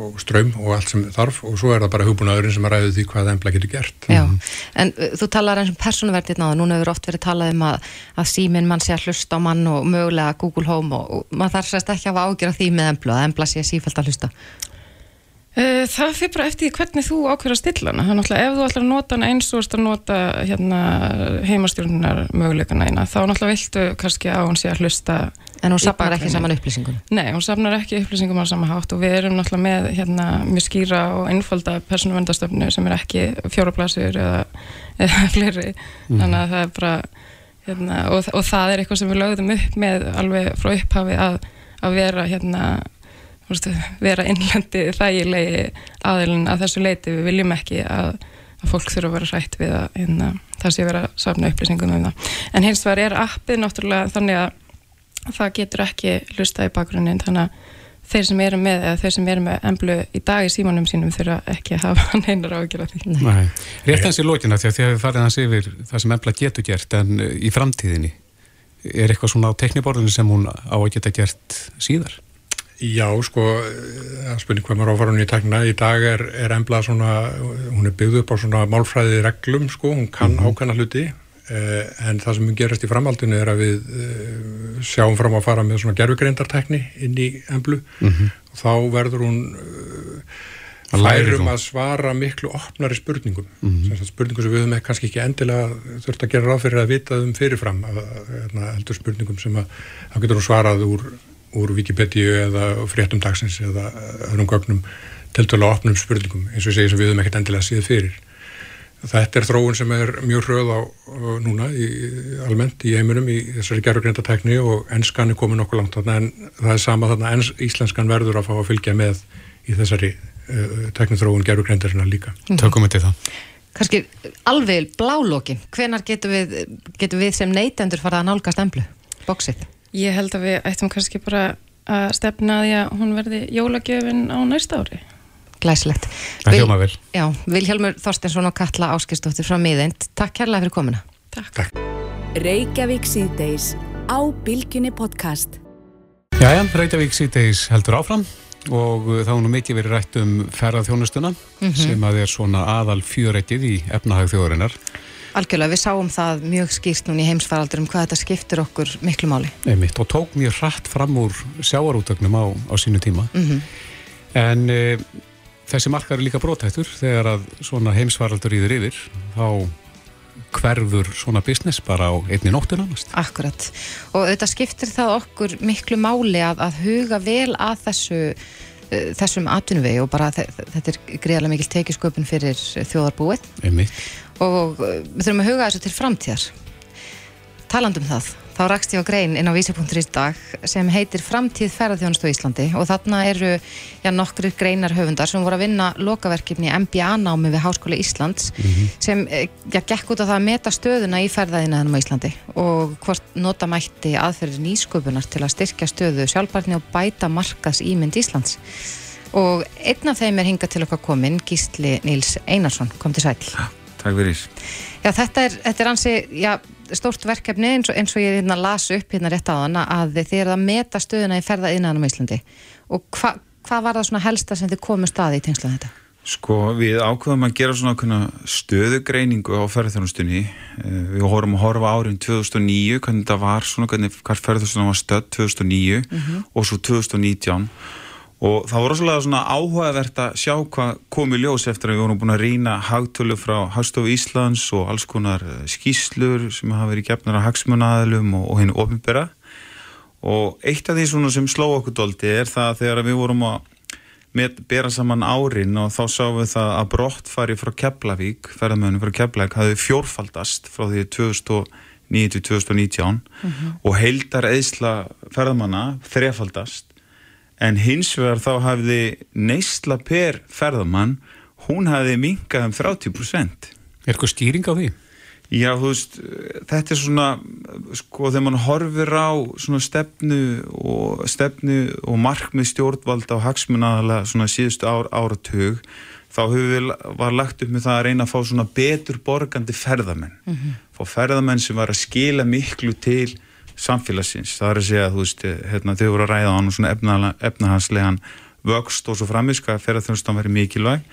og ströym og allt sem þarf og svo er það bara hugbúnaðurinn sem að ræði því hvað embla getur gert. Já, mm. en uh, þú talar eins og persónuverðið náða, núna hefur oft verið talað um að, að síminn mann sé að hlusta á mann og mögulega Google Home og, og maður þarf sérst ekki að hafa ágjör af því með embla, að embla sé sífælt að hlusta. Uh, það fyrir bara eftir hvernig þú ákveður að stilla hana. Það er náttúrulega ef þú ætlar að nota hana eins og að nota hérna, heimastjórnunar möguleikana eina, þá náttúrulega viltu kannski að hún sé að hlusta En hún sapnar ekki saman upplýsingum? Nei, hún sapnar ekki upplýsingum á sama hátt og við erum náttúrulega með hérna, mjög skýra og einfalda persónuvendastöfnu sem er ekki fjóraplasur eða, eða fleiri. Mm. Þannig að það er bara, hérna, og, og það er eitthvað sem við lögðum upp með alveg frá upphafi að, að vera hérna veist, vera innlendi þægilegi aðilin að þessu leiti við viljum ekki að, að fólk þurfa að vera hrætt við að hérna, það sé vera safna upplýsingum um það en hins vegar er appið náttúrulega þannig að það getur ekki lusta í bakgrunnin þannig að þeir sem eru með eða þeir sem eru með emblu í dag í símanum sínum þurfa ekki að hafa <laughs> neinar ágjör af því Nei. Rétt hans í lókina því að þið hefur farið hans yfir það sem embla getur gert en í framtíðinni er eitthvað svona á tekniborðinu sem hún á að geta gert síðar? Já, sko, það spurning hvað maður áfara hún í takna. Í dag er, er embla svona, hún er byggð upp á svona málfræði reglum, sko, hún kann mm -hmm. ákanna hluti, eh, en það sem gerast í framhaldinu er að við eh, sjáum fram að fara með svona gerfugreindartekni inn í emblu mm -hmm. og þá verður hún eh, færum að svara miklu opnari spurningum. Mm -hmm. Spurningum sem við höfum kannski ekki endilega þurft að gera ráð fyrir að vita um fyrirfram, að, að, heldur spurningum sem að þá getur hún svarað úr úr Wikipedia eða fréttum dagsins eða öðrum gögnum til dala opnum spurningum eins og segi sem við höfum ekkert endilega síðan fyrir. Þetta er þróun sem er mjög hröð á núna í, almennt í heiminum í þessari gerðugreindatekni og ennskan er komið nokkuð langt þarna en það er sama þarna ens, íslenskan verður að fá að fylgja með í þessari uh, teknithróun gerðugreindarinnar líka. Mm. Tökum við til það. Kanski alveg blálóki, hvenar getur við, getur við sem neytendur farað að nálgast emblu, bóksið? Ég held að við ættum kannski bara að stefna því að hún verði jólagjöfin á næsta ári. Glæslegt. Það hljóma vel. Já, Vilhelmur Þorstensson og Katla Áskistóttir frá miðeint. Takk kærlega fyrir komina. Takk. Takk. Reykjavík síðdeis á Bilginni podcast. Jæja, Reykjavík síðdeis heldur áfram og þá nú mikið verið rætt um ferðarþjónustuna mm -hmm. sem að er svona aðal fjörettið í efnahag þjóðarinnar. Algjörlega, við sáum það mjög skýrt núna í heimsfaraldur um hvað þetta skiptir okkur miklu máli. Einmitt, og tók mjög hratt fram úr sjáarútögnum á, á sínu tíma. Mm -hmm. En e, þessi markar er líka brótættur þegar að svona heimsfaraldur íður yfir, þá hverfur svona business bara á einni nóttun annars. Akkurat, og þetta skiptir það okkur miklu máli að, að huga vel að þessu e, þessum atvinnuvegi og bara þetta er greiðarlega mikil tekisköpun fyrir þjóðarbúið. Einmitt og uh, við þurfum að huga þessu til framtíðar talandum það þá rakst ég á grein inn á vísi.ri dag sem heitir Framtíð ferðarþjónust á Íslandi og þarna eru já, nokkru greinar höfundar sem voru að vinna lokaverkefni MBA-námi við Háskóla Íslands mm -hmm. sem eh, já, gekk út á það að meta stöðuna í ferðaðinaðinum á Íslandi og hvort nota mætti aðferðir nýsköpunar til að styrkja stöðu sjálfbarni og bæta markas ímynd Íslands og einn af þeim er hingað til okkar komin Gísli Níls Einarsson, kom til sæl Takk fyrir. Já, þetta er, þetta er ansi, já, stórt verkefni eins og, eins og ég hérna las upp hérna rétt á hana að þið er að meta stöðuna í ferða innanum í Íslandi og hvað hva var það svona helsta sem þið komið staði í tengslu þetta? Sko, við ákveðum að gera svona stöðugreiningu á ferðarþjónustunni. Eh, við horfum að horfa árin 2009, hvernig það var svona, hvernig ferðarþjónustunni var stödd 2009 mm -hmm. og svo 2019 og það voru svolítið svona áhugavert að sjá hvað komi ljós eftir að við vorum búin að rýna hagtölu frá Hagstofu Íslands og alls konar eh, skýslur sem hafa verið gefnar að hagsmunnaðilum og, og henni ofinbera og eitt af því svona sem sló okkur doldi er það þegar við vorum að með, bera saman árin og þá sáum við það að brottfari frá Keflavík, ferðarmöðunum frá Keflavík hafi fjórfaldast frá því 2009-2019 mm -hmm. og heildar eðsla ferðarmanna þrefaldast en hins vegar þá hafði neysla per ferðamann hún hafði minkað um 30% Er eitthvað stýring á því? Já, þú veist, þetta er svona sko, þegar mann horfir á svona stefnu og stefnu og markmið stjórnvalda og hagsmunnaðala svona síðustu ár, áratug þá við var lagt upp með það að reyna að fá svona betur borgandi ferðamenn mm -hmm. fá ferðamenn sem var að skila miklu til samfélagsins, það er að segja veist, hérna, þau voru að ræða á svona efnahanslegan vöxt og svo framiska að ferðarþjónustan veri mikilvæg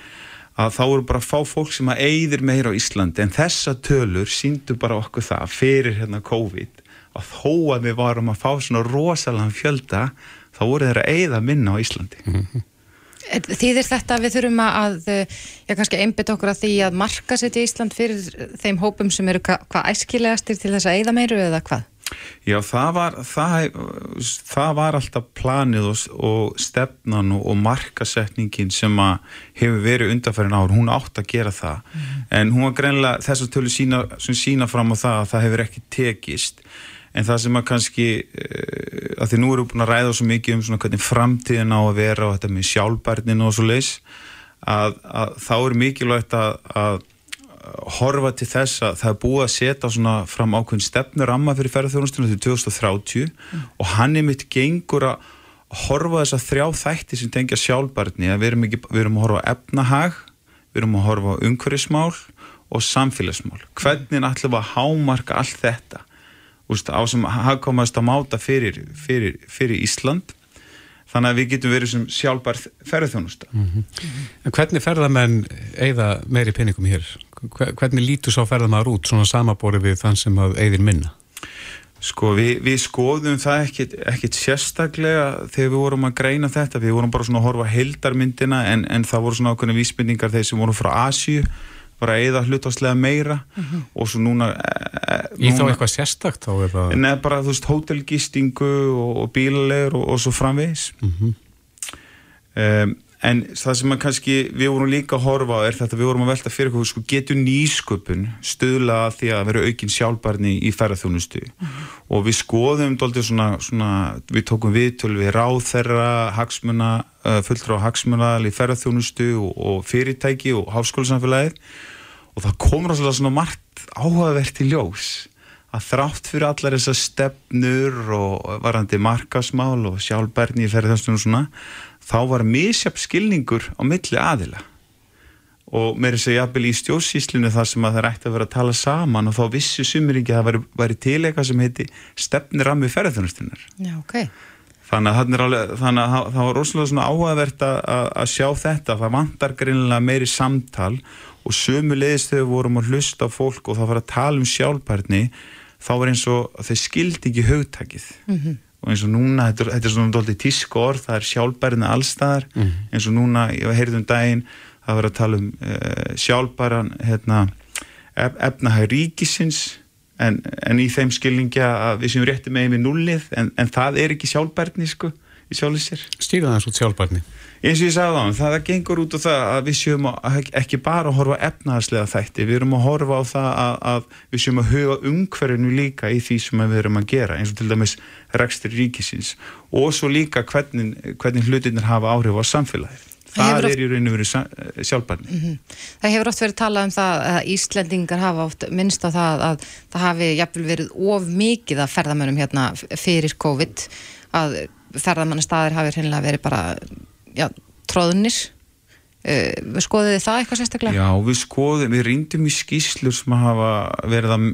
að þá eru bara að fá fólk sem að eigðir meira á Íslandi. En þessa tölur síndu bara okkur það fyrir hérna COVID að þó að við varum að fá svona rosalega fjölda þá voru þeirra eigða minna á Íslandi. Mm -hmm. Þýðir þetta að við þurfum að, já kannski einbytt okkur að því að marka setja Ísland fyrir þeim hópum sem eru hva, hvað æskilegastir til þess að eigða meiru eða hvað? Já, það var, það, það var alltaf planið og, og stefnan og, og markasetningin sem hefur verið undanfærin ár, hún átt að gera það mm. en hún var greinlega þess að tölu sína, sína fram á það að það hefur ekki tekist en það sem að kannski eh, að því nú eru búin að ræða svo mikið um svona hvernig framtíðin á að vera og þetta með sjálfbærnin og svo leis að, að þá er mikilvægt að, að horfa til þess að það er búið að setja svona fram ákveðin stefnur ramma fyrir ferðarþjónustunum til 2030 mm. og hann er mitt gengur að horfa þess að þrjá þætti sem tengja sjálfbarni að við erum, ekki, við erum að horfa efnahag, við erum að horfa umhverfismál og samfélagsmál hvernig ætlum við að hámarka allt þetta úst, á sem hagkomast að máta fyrir, fyrir, fyrir Ísland þannig að við getum verið sem sjálfbar ferðarþjónusta mm -hmm. En hvernig ferðarmenn eigða meiri peningum hér? Hvernig lítur svo ferðarmar út svona samaborið við þann sem að eigðir minna? Sko við, við skoðum það ekkit, ekkit sérstaklega þegar við vorum að greina þetta, við vorum bara svona að horfa heldarmyndina en, en það voru svona ákveðna vísbyrningar þeir sem voru frá Asju var að eða hlutastlega meira mm -hmm. og svo núna, e, núna Í þá eitthvað sérstakt þá? Eða... Nei, bara þú veist, hótelgistingu og, og bílalegur og, og svo framvegis mm -hmm. um, en það sem kannski við vorum líka að horfa er þetta við vorum að velta fyrir hvað sko, getur nýsköpun stöðla því að vera aukinn sjálfbarni í ferðarþjónustu mm -hmm. og við skoðum svona, svona, við tókum viðtöl við ráþerra, hagsmuna fulltrá hagsmunal í ferðarþjónustu og, og fyrirtæki og háskólusamfélagið og það komur svona margt áhugavert í ljós að þrátt fyrir allar þessar stefnur og varandi markasmál og sjálfbarni í ferðarþjónustu og svona þá var misjap skilningur á milli aðila. Og mér er að segja jafnvel í stjórnsýslinu þar sem að það ætti að vera að tala saman og þá vissu sumir ekki að það væri, væri til eitthvað sem heiti stefnirammi ferðarþjónustinnar okay. þannig að, alveg, þannig að það var rosalega svona áhugavert að, að sjá þetta. Það vantar greinilega meiri samtal og sumu leiðist þegar vorum að hlusta á fólk og það var að tala um sjálfbærni þá var eins og þau skildi ekki haugtakið mm -hmm og eins og núna, þetta, þetta er svona doldið tísk orð, það er sjálfbærina allstaðar mm. eins og núna, ég var heyrðum daginn það var að tala um uh, sjálfbæran hérna, ef, efnahag ríkisins en, en í þeim skilningja að við séum rétti með yfir nullið en, en það er ekki sjálfbærni sko, í sjálfisir Stýra það og sjálfbærni eins og ég sagði á hann, það gengur út á það að við séum að, ekki bara að horfa efnaðarslega þætti, við erum að horfa á það að, að við séum að huga umhverfinu líka í því sem við erum að gera eins og til dæmis rekstur ríkisins og svo líka hvernig, hvernig hlutinir hafa áhrif á samfélagið það er í rauninu verið sjálfbarni mm -hmm. Það hefur oft verið talað um það að Íslendingar hafa oft minnst á það að það hafi jafnvel verið of mikið að ferðamönum hérna fyrir COVID að ferðamannastæðir hafi verið bara já, tróðnir uh, við skoðum það eitthvað sérstaklega? Já, við skoðum, við rýndum í skýslur sem hafa verið að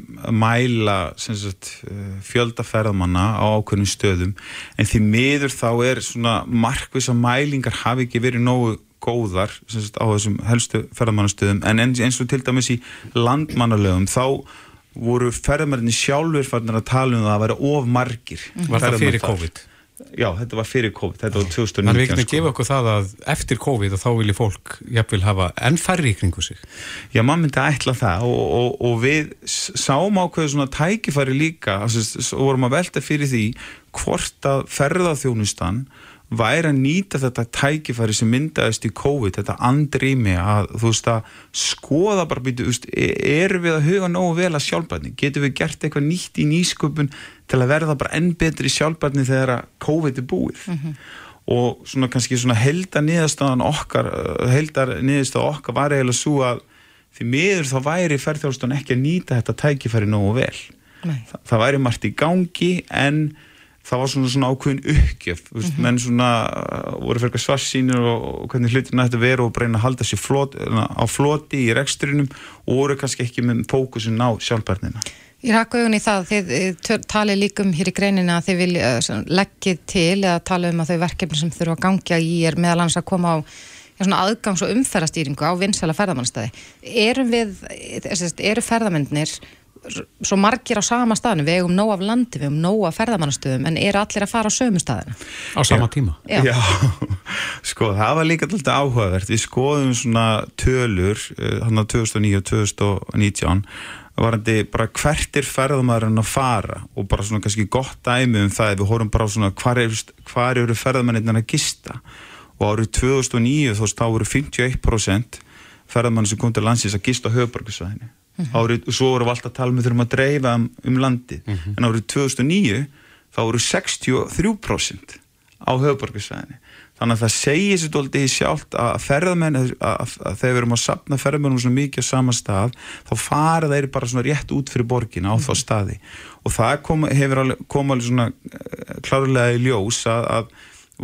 mæla sagt, uh, fjöldaferðamanna á ákveðnum stöðum en því miður þá er svona markvisa mælingar hafi ekki verið nógu góðar sagt, á þessum helstu ferðamannastöðum en eins og til dæmis í landmannalögum þá voru ferðamanninni sjálfur farnir að tala um það að vera of margir Var það fyrir COVID? Já, þetta var fyrir COVID, þetta var 2019 Þannig við ekki að sko. gefa okkur það að eftir COVID þá vilji fólk jafnvel hafa enn færri í kringu sig Já, maður myndi að ætla það og, og, og við sáum ákveðu svona tækifæri líka og vorum að velta fyrir því hvort að ferðarþjónustan væri að nýta þetta tækifæri sem myndaðist í COVID, þetta andrými að þú veist að skoða bara býtu, erum við að huga nógu vel að sjálfbætni, getum við gert eitthvað nýtt í nýsköpun til að verða bara enn betri sjálfbarni þegar að COVID er búið? Mm -hmm. og svona kannski svona heldar niðurstaðan okkar heldar niðurstaðan okkar var eiginlega svo að því miður þá væri ferðarstofan ekki að nýta þetta tækifæri nógu vel. Þa, það væri margt í gangi en það var svona svona ákveðin uppgjöf mm -hmm. menn svona voru fyrir svarsýnir og, og hvernig hlutina þetta veru og breyna að halda sér flot, á floti í reksturinnum og voru kannski ekki með fókusin á sjálfbarnina Ég rakka augun í það, þið eh, talið líkum hér í greinina að þið vilja eh, leggja til eða tala um að þau verkefni sem þurfa að gangja í er meðal hans að koma á aðgangs- og umferðastýringu á vinsæla ferðamannstæði. Erum við, eh, eru ferðamennir svo margir á sama staðinu, við hefum nóg af landi, við hefum nóg af ferðamannastöðum en eru allir að fara á sömu staðinu? Á sama tíma? Já, Já. <laughs> Sko, það var líka alltaf áhugavert. Við skoðum svona tölur, hann á 2009 og 2019, varandi bara hvert er ferðamæðurinn að fara og bara svona kannski gott dæmi um það við horfum bara svona hvar eru, hvar eru ferðamæðurinn að gista og árið 2009 þá voru 51% ferðamæðurinn sem kom til landsins að gista á höfuborgarsvæðinu. Mm -hmm. Árið, og svo voru við alltaf að tala með um þurfum að dreifa um, um landi, mm -hmm. en árið 2009 þá voru 63% á höfuborgarsvæðinu þannig að það segir sér doldið í sjálft að ferðamenn, að, að, að þegar við erum að sapna ferðamennum svona mikið á sama stað þá fara þeir bara svona rétt út fyrir borgin á þá mhm. staði og það kom, hefur komið alveg svona eh, klárlega í ljós að, að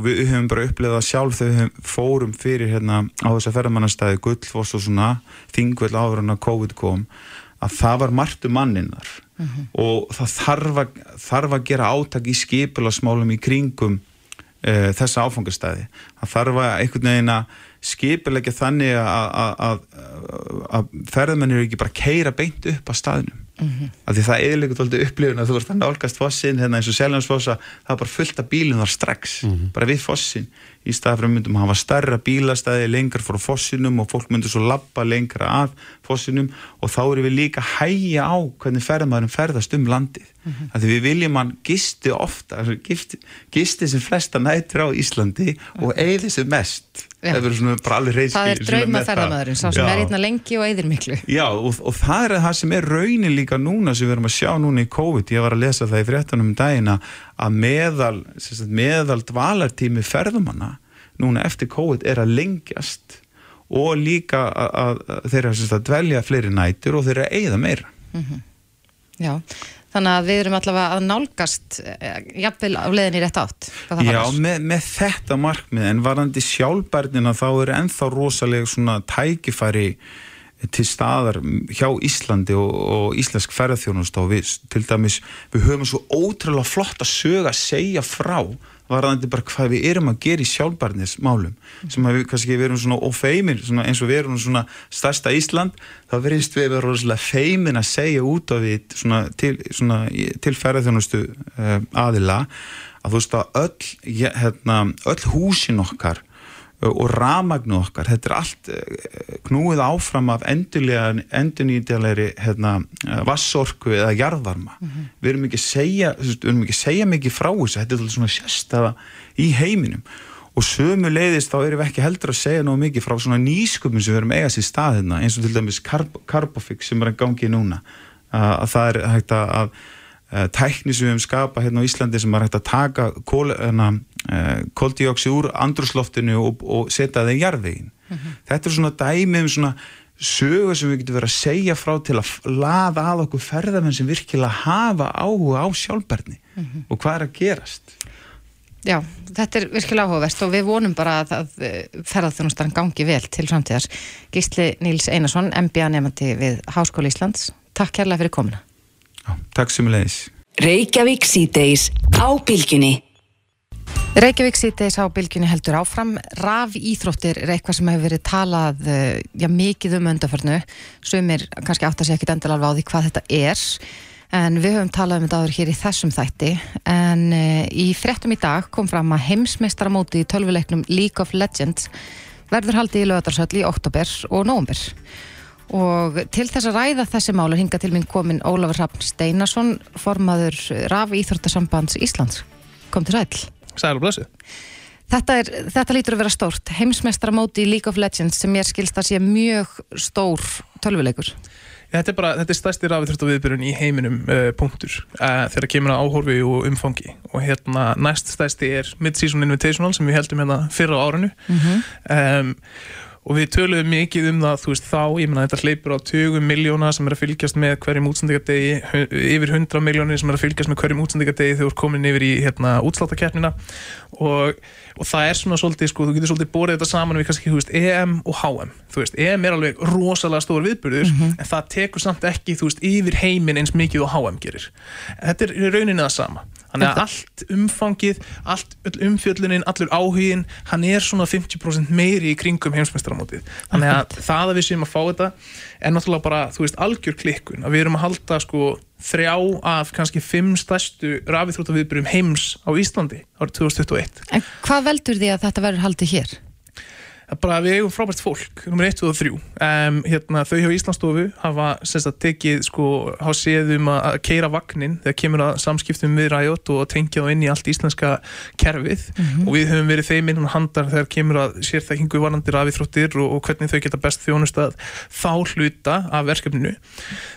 við höfum bara upplegað sjálf þegar við fórum fyrir hérna á þessa ferðamannastæði Gullfoss og svona þingvel áður en að COVID kom að það var margt um manninnar uh mhm. -huh. og það þarf að, þarf að gera átak í skipilasmálum í kringum uh, þessa áfangastæði það þarf að einhvern veginn að skipilegja þannig að að ferðmennir ekki bara keira beint upp á staðinum mm -hmm. af því það eðlikur tóldi upplifun að þú ert að nálgast fossin hérna eins og seljansfossa það er bara fullt af bílun þar strax mm -hmm. bara við fossin í staðfram myndum að hafa starra bílastæði lengur frá fossinum og fólk myndur svo lappa lengra að fossinum og þá eru við líka að hægja á hvernig ferðmaðurum ferðast um landið. Mm -hmm. af því við viljum hann gisti ofta gisti, gisti sem flesta nættur á Íslandi og eigði sem mest. Það alveg reyski það er draumaferðamæðurinn, sá sem já. er einna lengi og eðir miklu. Já og, og það er það sem er raunin líka núna sem við erum að sjá núna í COVID. Ég var að lesa það í fréttunum um dagina að meðal, meðal dvalartími ferðumanna núna eftir COVID er að lengjast og líka að, að, að þeir eru að dvelja fleiri nætur og þeir eru að eigða meira mm -hmm. Já Þannig að við erum allavega að nálgast eh, jafnvel á leðinni rétt átt. Já, með, með þetta markmið en varandi sjálfbærnina þá er ennþá rosalega svona tækifæri til staðar hjá Íslandi og, og Íslensk ferðarþjónust og við, til dæmis, við höfum svo ótrúlega flott að söga segja frá varðandi bara hvað við erum að gera í sjálfbarnismálum mm. sem við kannski við erum svona ofeimir svona eins og við erum svona starsta Ísland þá verðist við vera rosalega feimin að segja út af því svona til, til ferðarþjónustu uh, aðila að þú veist að öll, hérna, öll húsin okkar og ramagnu okkar, þetta er allt eh, knúið áfram af endurnýtilegri hérna, vassorku eða jarðvarma. Mm -hmm. við erum ekki að segja við erum ekki að segja mikið frá þessu þetta er alltaf svona sérstafa í heiminum. Og sömu leiðist þá erum við ekki heldur að segja náðu mikið frá svona nýsköpum sem við erum eigast í staðina eins og til dæmis Carbofix sem er að gangi núna. Að það er hægt að Eh, tækni sem við hefum skapað hérna á Íslandi sem er hægt að taka koldioksi úr andrusloftinu og, og setja það í jarðvegin mm -hmm. þetta er svona dæmi um svona sögur sem við getum verið að segja frá til að laða að okkur ferðarmenn sem virkilega hafa áhuga á sjálfberðni mm -hmm. og hvað er að gerast? Já, þetta er virkilega áhugavert og við vonum bara að, að eh, ferðarþjónustan gangi vel til framtíðars Gísli Níls Einarsson, MBA nefandi við Háskóli Íslands. Takk kærlega fyrir komuna. Já, takk sem leiðis. Reykjavík síðdeis á bylginni. Reykjavík síðdeis á bylginni heldur áfram. Raf íþróttir er eitthvað sem hefur verið talað eh, já, mikið um öndaförnu. Sumir kannski átt að segja ekkit endal alveg á því hvað þetta er. En við höfum talað um þetta áður hér í þessum þætti. En uh, í frettum í dag kom fram að heimsmeistaramóti í tölvuleiknum League of Legends verður haldið í lögadarsöll í oktober og nógumber og til þess að ræða þessi mál er hinga til minn komin Ólafur Raffn Steinarsson formaður RAF Íþróttasambands Íslands. Kom til ræðl Sæl og blössu Þetta, er, þetta lítur að vera stórt. Heimsmestramóti í League of Legends sem ég skilst að sé mjög stór tölvuleikur. Þetta er bara, þetta er stærsti rafithrættaviðbyrjun í heiminum uh, punktur uh, þegar kemur að áhorfi og umfangi. Og hérna næst stærsti er Mid-Season Invitational sem við heldum hérna fyrra á árinu. Mm -hmm. um, og við töluðum mikið um það þú veist þá, ég menna þetta hleypur á 20 miljóna sem er að fylgjast með hverjum útsendingadegi yfir 100 miljónir sem er að fylgjast með hverjum útsendingadegi þegar þú ert komin yfir í hérna útsláttakeppnina og, og það er svona svolítið sko, þú getur svolítið borðið þetta saman við kannski, þú veist, EM og HM þú veist, EM er alveg rosalega stór viðbyrður mm -hmm. en það tekur samt ekki, þú veist, yfir heiminn eins mikið og HM gerir. Þetta er rauninni það sama Þannig að allt umfangið, allt öll umfjöllunin, allur áhugin, hann er svona 50% meiri í kringum heimsmeistaramótið. Þannig að það að við séum að fá þetta er náttúrulega bara, þú veist, algjör klikkun. Að við erum að halda sko þrjá af kannski fimm stærstu rafíþróttaviðbyrjum heims á Íslandi árið 2021. En hvað veldur því að þetta verður haldið hér? Bara við eigum frábært fólk, nummer 1, 2 og 3 um, hérna, þau hjá Íslandsstofu hafa sagt, tekið, sko, hafa séð um að keira vagnin þegar kemur að samskiptum við ræjot og tengja þá inn í allt íslenska kerfið. Mm -hmm. og við höfum verið þeim innan handar þegar kemur að sérþekkingu varandi rafíþróttir og, og hvernig þau geta best þjónustað þá hluta af verkefninu.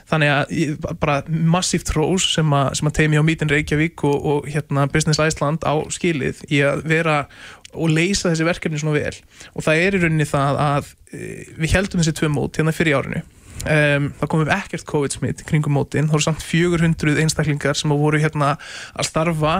Þannig að bara massíft rós sem að, sem að teimi á Mítin Reykjavík og, og hérna, Business Iceland á skilið í að vera og leysa þessi verkefni svona vel. Og það er í rauninni það að e, við heldum þessi tvö mót hérna fyrir árinu. Um, það komum ekkert COVID-smitt kringum mótin, þá eru samt 400 einstaklingar sem voru hérna að starfa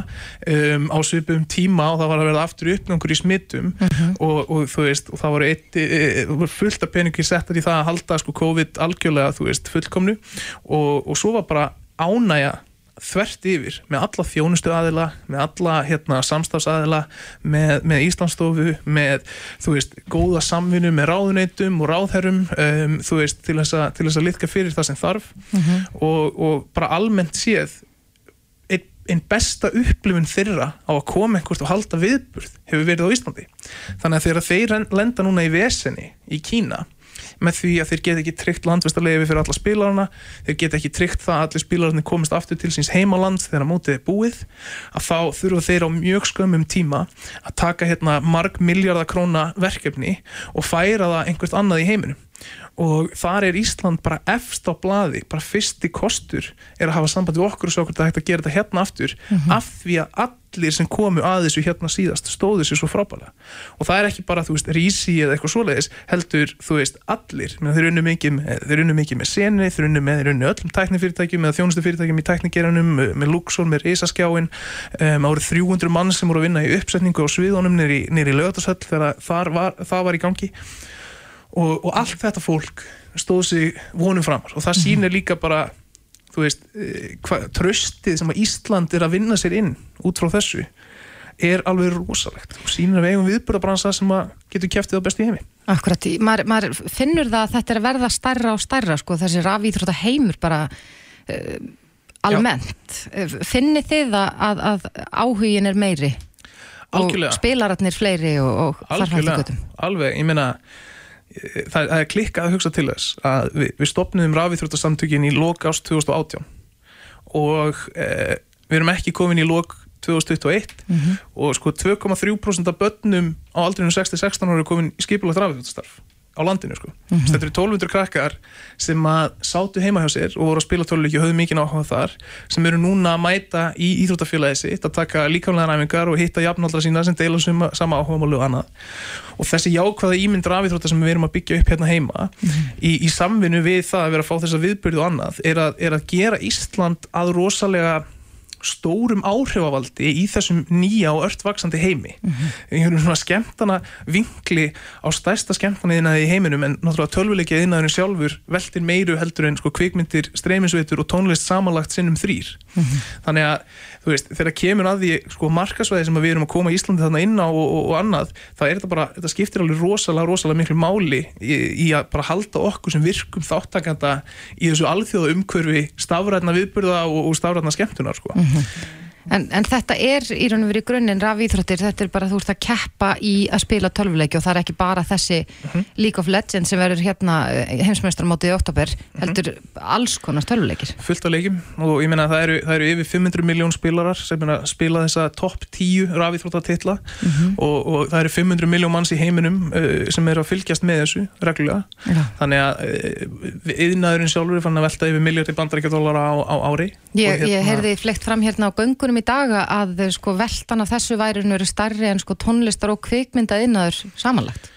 um, á svipum tíma og það var að verða aftur uppgangur í smittum uh -huh. og, og þú veist og það voru, eitt, e, voru fullt af peningi settar í það að halda sko COVID algjörlega þú veist fullkomnu. Og, og svo var bara ánægja þvert yfir með alla þjónustu aðila með alla hérna, samstafsaðila með, með Íslandsstofu með þú veist, góða samvinnu með ráðuneytum og ráðherrum um, þú veist, til þess, að, til þess að litka fyrir það sem þarf mm -hmm. og, og bara almennt séð einn ein besta upplifun þeirra á að koma einhvert og halda viðburð hefur verið á Íslandi þannig að þegar þeir lenda núna í veseni í Kína með því að þeir get ekki tryggt landvistarleifi fyrir alla spilarna, þeir get ekki tryggt það að allir spilarnir komist aftur til síns heimaland þegar mótið er búið, að þá þurfa þeir á mjög skömmum tíma að taka hérna marg miljardar króna verkefni og færa það einhvert annað í heiminum. Og þar er Ísland bara efst á bladi, bara fyrsti kostur er að hafa samband við okkur og svo okkur að hægt að gera þetta hérna aftur. Mm -hmm. af því að allir sem komu að þessu hérna síðast stóðu þessu svo frábælega og það er ekki bara, þú veist, rísi eða eitthvað svoleiðis heldur, þú veist, allir. Þeir unnu mikið með, mikið með seni þeir unnu með, þeir unnu öllum tæknifyrirtækjum með þjónustufyrirtækjum í tæknigeranum með Luxor, með Reisaskjáin um, árið 300 mann sem voru að vinna í uppsetningu á sviðunum nýri lögatarsöll þegar var, það var í gangi. Og, og allt þetta fólk stóð sig vonum framar. Og það mhm. sýnir líka bara þú veist, eh, hva, tröstið sem að Ísland er að vinna sér inn út frá þessu er alveg rosalegt og sínir að við eigum viðbúrabransa sem að getur kæftið á besti heimi. Akkurat, maður, maður finnur það að þetta er að verða stærra og stærra sko, þessi rafíþrótta heimur bara uh, almennt. Já. finnir þið að, að, að áhugin er meiri? Algjörlega. og spilaratnir fleiri og, og þar hætti göttum Alveg, ég minna það, það er klikkað að hugsa til þess að við, við stopnum rafíþróttasamtökin í lók ást 2018 og e, við erum ekki komin í lók 2021 mm -hmm. og sko 2,3% af börnum á aldrinu 6-16 ára er komin í skipulagt rafíþróttastarf á landinu sko. Mm -hmm. Þetta eru 1200 krakkar sem að sátu heima hjá sér og voru að spila tóluleiki og höfðu mikið áhuga þar sem eru núna að mæta í íþróttafélagi sitt að taka líkamlega ræmingar og hitta jafnaldra sína sem deila sama áhuga málu og annað og þessi jákvæða ímyndur afíþróttar sem við erum að byggja upp hérna heima mm -hmm. í, í samvinnu við það að vera að fá þessa viðbyrju og annað er að, er að gera Ísland að rosalega stórum áhrifavaldi í þessum nýja og öllvaksandi heimi mm -hmm. við höfum svona skemmtana vinkli á stærsta skemmtanaðinaði í heiminum en náttúrulega tölvuleikið inaðurinn sjálfur veldir meiru heldur en sko kvikmyndir streymisveitur og tónlist samanlagt sinnum þrýr mm -hmm. þannig að þú veist, þegar kemur að því sko markasvæði sem við erum að koma í Íslandi þarna inn á og, og, og annað, það er þetta bara þetta skiptir alveg rosalega, rosalega miklu máli í, í að bara halda okkur sem virkum þáttakanda í þessu alþjóða umhverfi @웃 En, en þetta er í raun og verið grunninn rafíþróttir, þetta er bara þú ert að keppa í að spila tölvuleiki og það er ekki bara þessi mhm. -huh. League of Legends sem verður hérna eh, heimsmeistarmótið í oktober, mhm. heldur alls konar tölvuleikir. Fullt á leikim og ég menna það eru, það eru yfir 500 miljón spilarar sem spila þessa topp 10 rafíþróttatitla uh mhm. -huh. og, og það eru 500 miljón manns í heiminum uh, sem eru að fylgjast með þessu reglulega, þannig að yðnaðurinn uh, sjálfur er fann að velta yfir miljóti bandarækjadólara á, á ári. Ég, hérna, ég heyrði flekt fram hérna á göngunum tölum í dag að sko, veltan af þessu værinu eru starri en sko, tónlistar og kvikmyndað innaður samanlagt?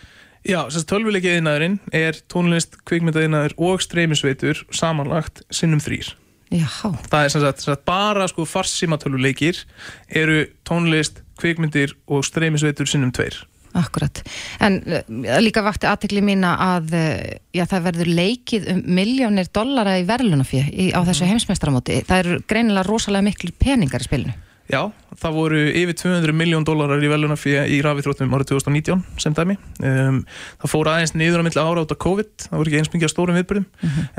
Já, tölvuleikið innaðurinn er tónlist, kvikmyndað innaður og streymisveitur samanlagt sinnum þrýr. Já. Það er sem sagt, sem sagt bara sko farsíma tölvuleikir eru tónlist, kvikmyndir og streymisveitur sinnum tveir. Akkurat, en uh, líka vakti aðtekli mín að uh, já, það verður leikið um miljónir dollara í verðlunafið á þessu mhm. heimsmeistramóti. Það eru greinilega rosalega miklu peningar í spilinu. Já, það voru yfir 200 miljón dólarar í veluna fyrir í rafithróttum árið 2019 sem dæmi. Um, það fór aðeins niður á milli ára át af COVID, það voru ekki eins mikið stórum viðbyrðum,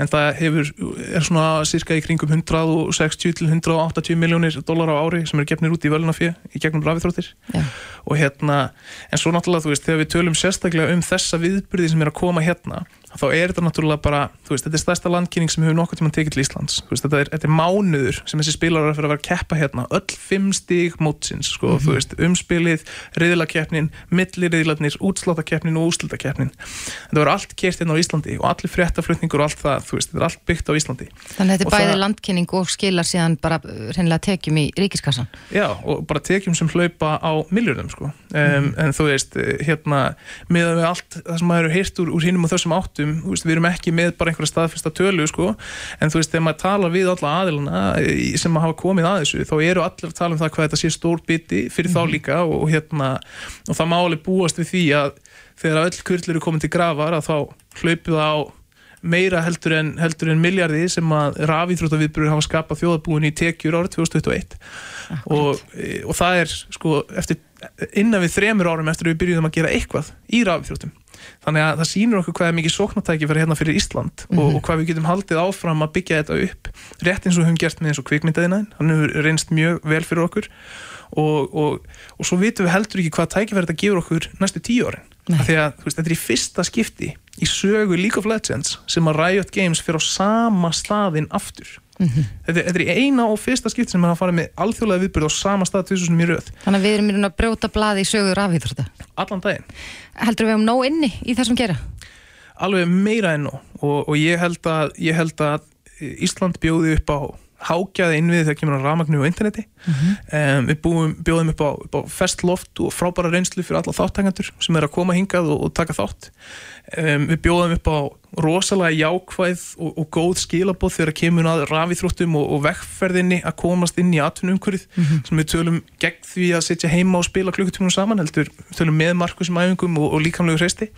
en það hefur, er svona cirka í kringum 160 til 180 miljónir dólar á ári sem eru gefnir út í veluna fyrir í gegnum rafithróttir. Og hérna, en svo náttúrulega, þú veist, þegar við tölum sérstaklega um þessa viðbyrði sem er að koma hérna, þá er þetta náttúrulega bara, þú veist, þetta er stærsta landkynning sem hefur nokkuð tíma tekið til Íslands veist, þetta er, þetta er mánuður sem þessi spilar er að vera að keppa hérna, öll fimm stíg mótsins, sko, Mhm. þú veist, umspilið riðlakeppnin, milliriðlarnir útsláttakeppnin og úslutakeppnin þetta var allt kert hérna á Íslandi og allir fréttaflutningur og allt það, þú veist, þetta er allt byggt á Íslandi Þannig að þetta er bæði það- landkynning og skilar síðan bara uh, hreinlega tekjum í ríkiskassan. Já, og bara tekjum sem hlaupa á miljörðum, sko. Um, En þú veist, eh, hérna, þú veist, við erum ekki með bara einhverja staðfesta tölu, sko, en þú veist, þegar maður talar við alla aðilana sem hafa komið að þessu, þá eru allir að tala um það hvað þetta sé stór biti fyrir þá líka og, hérna, og það má alveg búast við því að þegar öll kurl eru komin til grafar að þá hlaupið á meira heldur en, heldur en miljardi sem að rafíþróttaviðbrur hafa skapað þjóðabúin í tekjur árið 2021 og, e, og það er sko eftir, innan við þremur árum eftir að við byrjuðum að gera eitthvað í rafíþróttum þannig að það sýnur okkur hvað er mikið sóknartæki fyrir hérna fyrir Ísland og, Mhm. og hvað við getum haldið áfram að byggja þetta upp rétt eins og við höfum gert með eins og kvikmyndaðinaðin hann hefur reynst mjög vel fyrir okkur og, og, og svo vitum við heldur ekki hvað tækifæri þetta gefur okkur næstu tíu árin að þú veist, þetta er í fyrsta skipti í sögu League of Legends sem að Riot Games fyrir á sama staðinn aftur. Þetta, er- þetta er í eina og fyrsta skipti sem hann farið með alþjóðlega viðbyrð á sama stað 2000 í röð. Þannig að við erum í raun að brjóta blaði í sögur rafíþrótta. allan daginn. Heldur við um nóg inni í þessum gera? alveg meira enn og, og, og ég, held að, ég held að Ísland bjóði upp á hákjaði innviði þegar kemur á rafmagnu og interneti. Um, við búum, bjóðum upp á, á fest loft og frábæra reynslu fyrir alla þáttangandur sem er að koma hingað og, og taka þátt. Um, við bjóðum upp á rosalega jákvæð og, og góð skilabóð þegar kemur að rafíþróttum og, og vekkferðinni að komast inn í atvinnumkurið sem við tölum gegn því að sitja heima og spila klukkutímunum saman heldur tölum með markusum æfingum og, líkamlegu hreisti.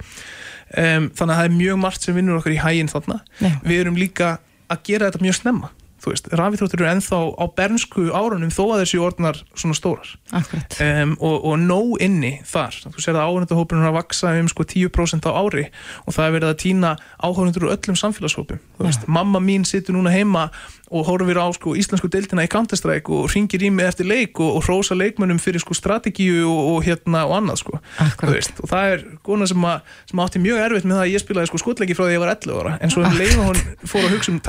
Um, þannig að það er mjög margt sem vinnur okkur í hæginn þarna. Já. við erum líka að gera þetta mjög snemma þú veist, rafíþróttur eru ennþá á bernsku árunum þó að þessi orðnar svona stórar. Akkurat. um, og, og nóg inni þar, þú sér að áhörnundahópurinn er að vaksa um sko 10% á ári og það er verið að týna áhörnundur úr öllum samfélagshópum. Þú veist, mamma mín situr núna heima og horfir á sko íslensku deildina í Counter-Strike og ringir í mig eftir leik og, og hrósa leikmönnum fyrir sko strategíu og, og hérna og annað sko. Þú veist, og það er góna sem, sem átti mjög erfitt með það að ég spilaði sko skotleiki frá því ég var 11 ára. En svo um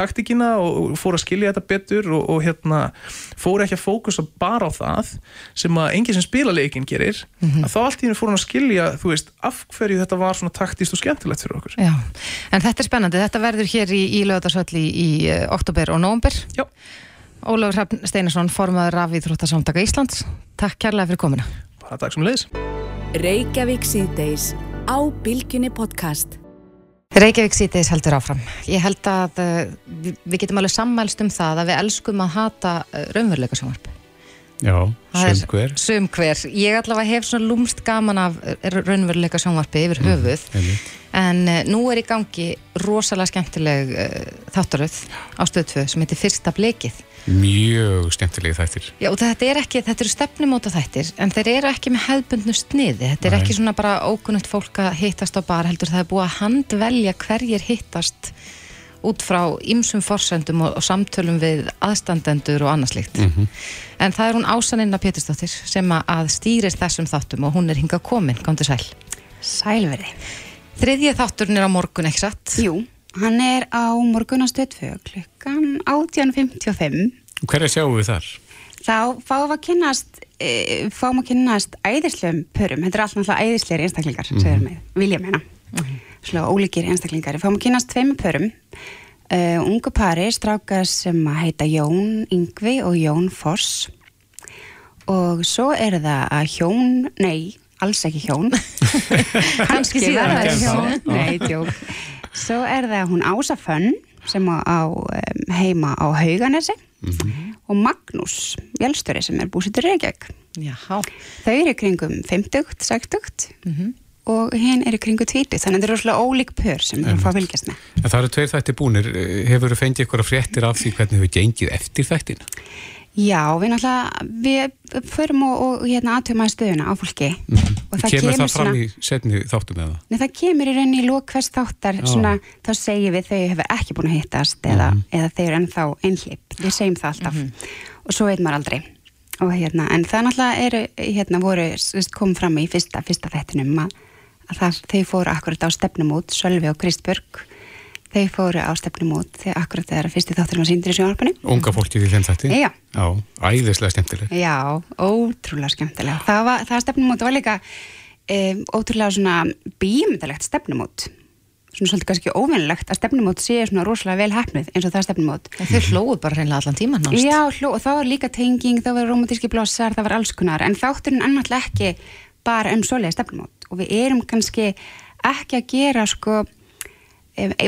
skilja þetta betur og, og hérna fór ekki að fókusa bara á það sem að enginn sem spila leikin gerir Mhm. að þá allt í henni fór hún að skilja þú veist, af hverju þetta var svona taktist og skemmtilegt fyrir okkur Já, en þetta er spennandi. Þetta verður hér í, í lögadagsvöld í, í uh, oktober og nóvember. Já. Ólafur Hrafn Steinarsson, formaður rafíþróttasamtaka Íslands. Takk kærlega fyrir komuna. Bara takk sem leiðis. Reykjavík síðdeis á Bilginni podcast. Reykjavík síðdeis heldur áfram. Ég held að uh, við, við getum alveg sammælst um það að við elskum að hata uh, raunveruleika sjónvarp. Já, sum hver. Sum hver. Ég allavega hef svona lúmst gaman af uh, raunveruleika sjónvarpi yfir höfuð. Einmitt. En uh, nú er í gangi rosalega skemmtileg uh, þáttaröð á stöð 2 sem heitir Fyrsta blikið. Mjög skemmtilegi þættir. Já, þetta er ekki, þetta eru stefnumóta þættir en þeir eru ekki með hefðbundnu sniði þetta er Nei. ekki svona bara ókunnugt fólk að hittast á bar heldur það er búið að handvelja hverjir hittast út frá ýmsum forsendum og, og samtölum við aðstandendur og annað slíkt Mhm. en það er hún Ásaninna Pétursdóttir sem að- stýrist þessum þáttum og hún er hingað komin, komdu sæl Sælverði. Þriðji þátturinn er á morgun, ekki satt? Jú, hann er á morgun á stöðfö klukkan 18.55 Hverja sjáum við þar? þá fáum við að kynnast e, fáum að kynnast æðislegum pörum, þetta er alltaf æðislegir einstaklingar segir mig, vilja meina. Slá ólíkir einstaklingar, við fáum að kynnast tveimur pörum. Uh, ungu pari strákar sem að heita Jón Yngvi og Jón Foss. Og svo er það að hjón, nei alls ekki hjón. Verða verður þau hjón. hjón. Nei, djók svo er það hún Ása Fönn sem á, á heima á Hauganesi. Og Magnús Jálstöri sem er búsittur Reykjavík. Jaha. þau eru í kringum 50, 60 og hinn er í kringum 20 þannig að þetta eru rosalega ólík pör sem við erum að fá að fylgjast með. En það eru tveir þættir búnir. Hefur þú fengið ykkur fréttir af því hvernig hefur gengið eftir þættin? Já, við náttúrulega, við förum og, og hérna aðtöfum að stöðuna á fólki. Og það Kemur það svona, fram í setni þáttum eða? Nei, það kemur í rauninni í lók hvers þáttar Já. svona, þá segjum við þau hefur ekki búin að hittast eða, eða þau eru ennþá einhlip við segjum það alltaf. Og svo veit maður aldrei. Og hérna, en það náttúrulega eru, hérna, voru, kom fram í fyrsta, fyrsta þættinum að, að það, þau fóru akkurat á stefnumút Sölvi og Kristbjörg þau fóru á stefnumút þegar akkurat þegar fyrsti þáttur var síndur í sjónarpunni Unga fólkið í þeim þætti? Já. Já, æðislega skemmtileg. Já, ótrúlega skemmtilega. Það, var, það stefnumót var líka um, ótrúlega svona bímyndalegt stefnumót. Svona svolítið kannski óvinnilegt að stefnumót sé svona rosalega vel hefnuð eins og það stefnumót. En þau hlóðu bara reynilega allan tíman nást. Já, hló, og þá var líka tenging, þá var romantíski blossar, það var alls konar, en þátturinn annaðlega ekki bara um svoleiði stefnumót og við erum kannski ekki að gera sko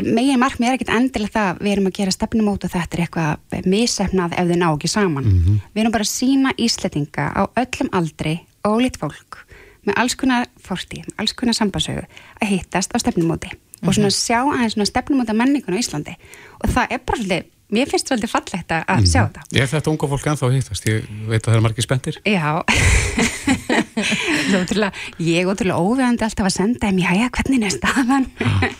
megin markmið er ekkert endilega það við erum að gera stefnumót og þetta er eitthvað misefnað ef þið ná ekki saman. Við erum bara að sína íslettinga á öllum aldri, ólít fólk með alls konar fórti, alls konar sambansögu að hittast á stefnumóti og svona sjá aðeins svona stefnumóta menningun á Íslandi. Og það er bara svolítið mér finnst svolítið fallegt að að sjá þetta. Er þetta unga fólk ennþá að hittast? Ég veit að það er margir spenntir. Já. Það <laughs> ég er ótrúlega óvegandi alltaf að senda þeim, já já, hvernig er staðan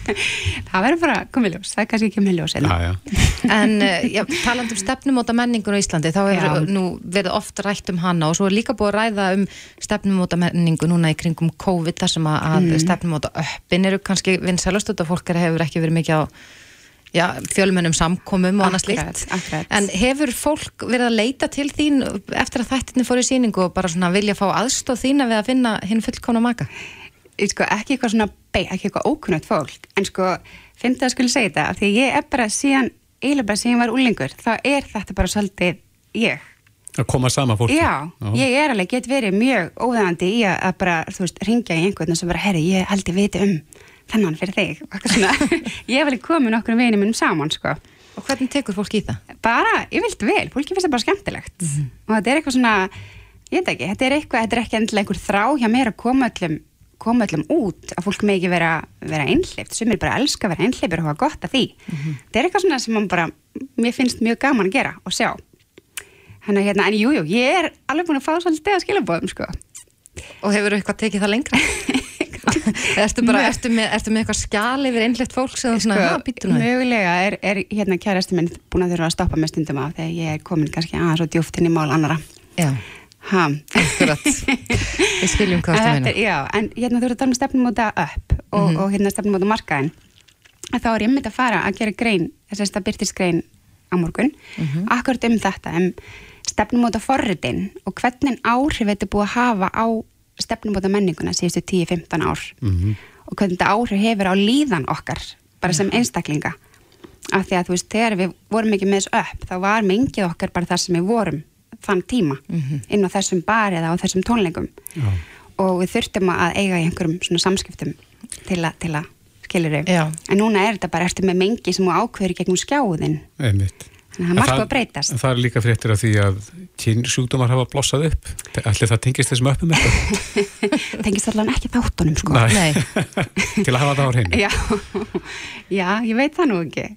<laughs> það verður bara komið ljós, það er kannski ekki með ljós Já, já. En uh, já, talandi um stefnumóta menningun á Íslandi, þá hefur Já. nú verið oft rætt um hana og svo er líka búið að ræða um stefnumóta menningu núna í kringum COVID þar sem að, að Mm. stefnumóta öppin eru kannski vinsalast og fólk er hefur ekki verið mikið á já, fjölmennum samkomum og slíkt. akkurat. En hefur fólk verið að leita til þín eftir að þættinni fór í síningu og bara svona vilja fá aðstóð þína við að finna hinn fullkomna maka? Sko, ekki eitthvað svona bei, ekki eitthvað ókunnött fólk en sko, finnst það að skulle segja þetta af því að ég er bara síðan, eiginlega bara síðan ég var úlingur, þá er þetta bara svolítið ég Að koma saman fólki. Já, ég er alveg, get verið mjög óðandi í að, bara, þú veist, ringja í einhvern sem bara, herri, ég held ég viti um þennan fyrir þig <laughs> ég alveg komið nokkur vinið minnum saman, sko Og hvernig tekur fólk í það? Bara, ég vilt vel, fólki finnst það bara skemmtilegt og þetta er eitthvað svona ég veit ekki, þetta er eitthvað, þetta er ekki endilega einhver þrá hjá mér að koma öllum koma öllum út, að fólk með ekki vera, vera einhleift, sem er bara að elska að vera einhleifur og hafa gott að því. Þetta er eitthvað svona sem bara, mér finnst mjög gaman að gera og sjá. Þannig að hérna, en jújú, jú, ég er alveg búin að fá svolítið að skilabóðum, sko. Og hefur eitthvað tekið það lengra? <laughs> <laughs> ertu, bara, ertu, með, ertu með eitthvað skjal yfir einhleift fólk sem Sko, nú við?" mögulega er, er hérna kærasti minn búin að þurfa að stoppa með stundum af þegar ég er komin kannski aðeins og djúft inn í mál annara. Já. Ha. Akkurat. Við skiljum hvað þetta meina. Já, en hérna þú eru að tala um stefnumóta upp og, Mhm. og hérna stefnumóta markaðin. Þá er ég myndi að fara að gera grein, þess að byrtist grein á morgun, Mhm. akkurat um þetta, um stefnumóta forritin og hvernig áhrif þetta búið að hafa á stefnumóta menninguna síðustu 10-15 ár og hvernig þetta áhrif hefur á líðan okkar, bara sem einstaklinga. Af því að þú veist, þegar við vorum ekki með þessu upp, þá var mengið okkar bara það sem við vorum þann tíma inn á þessum bar eða á þessum tónleikum og við þurftum að eiga í einhverjum svona samskiptum til að, til að skilur þau. En núna er þetta bara, ertu með mengi sem ákveður gegnum skjáðin. Einmitt. Þannig að er margt að breytast. En það er líka fréttir af því að kynnsjúkdómar hafa blossað upp. Allir það tengist þessum öppum eitthvað? <laughs> Tengist allan ekki þáttunum, sko. Nei. <laughs> Til að hafa það á hreinu. Já, <laughs> já, ég veit það nú ekki.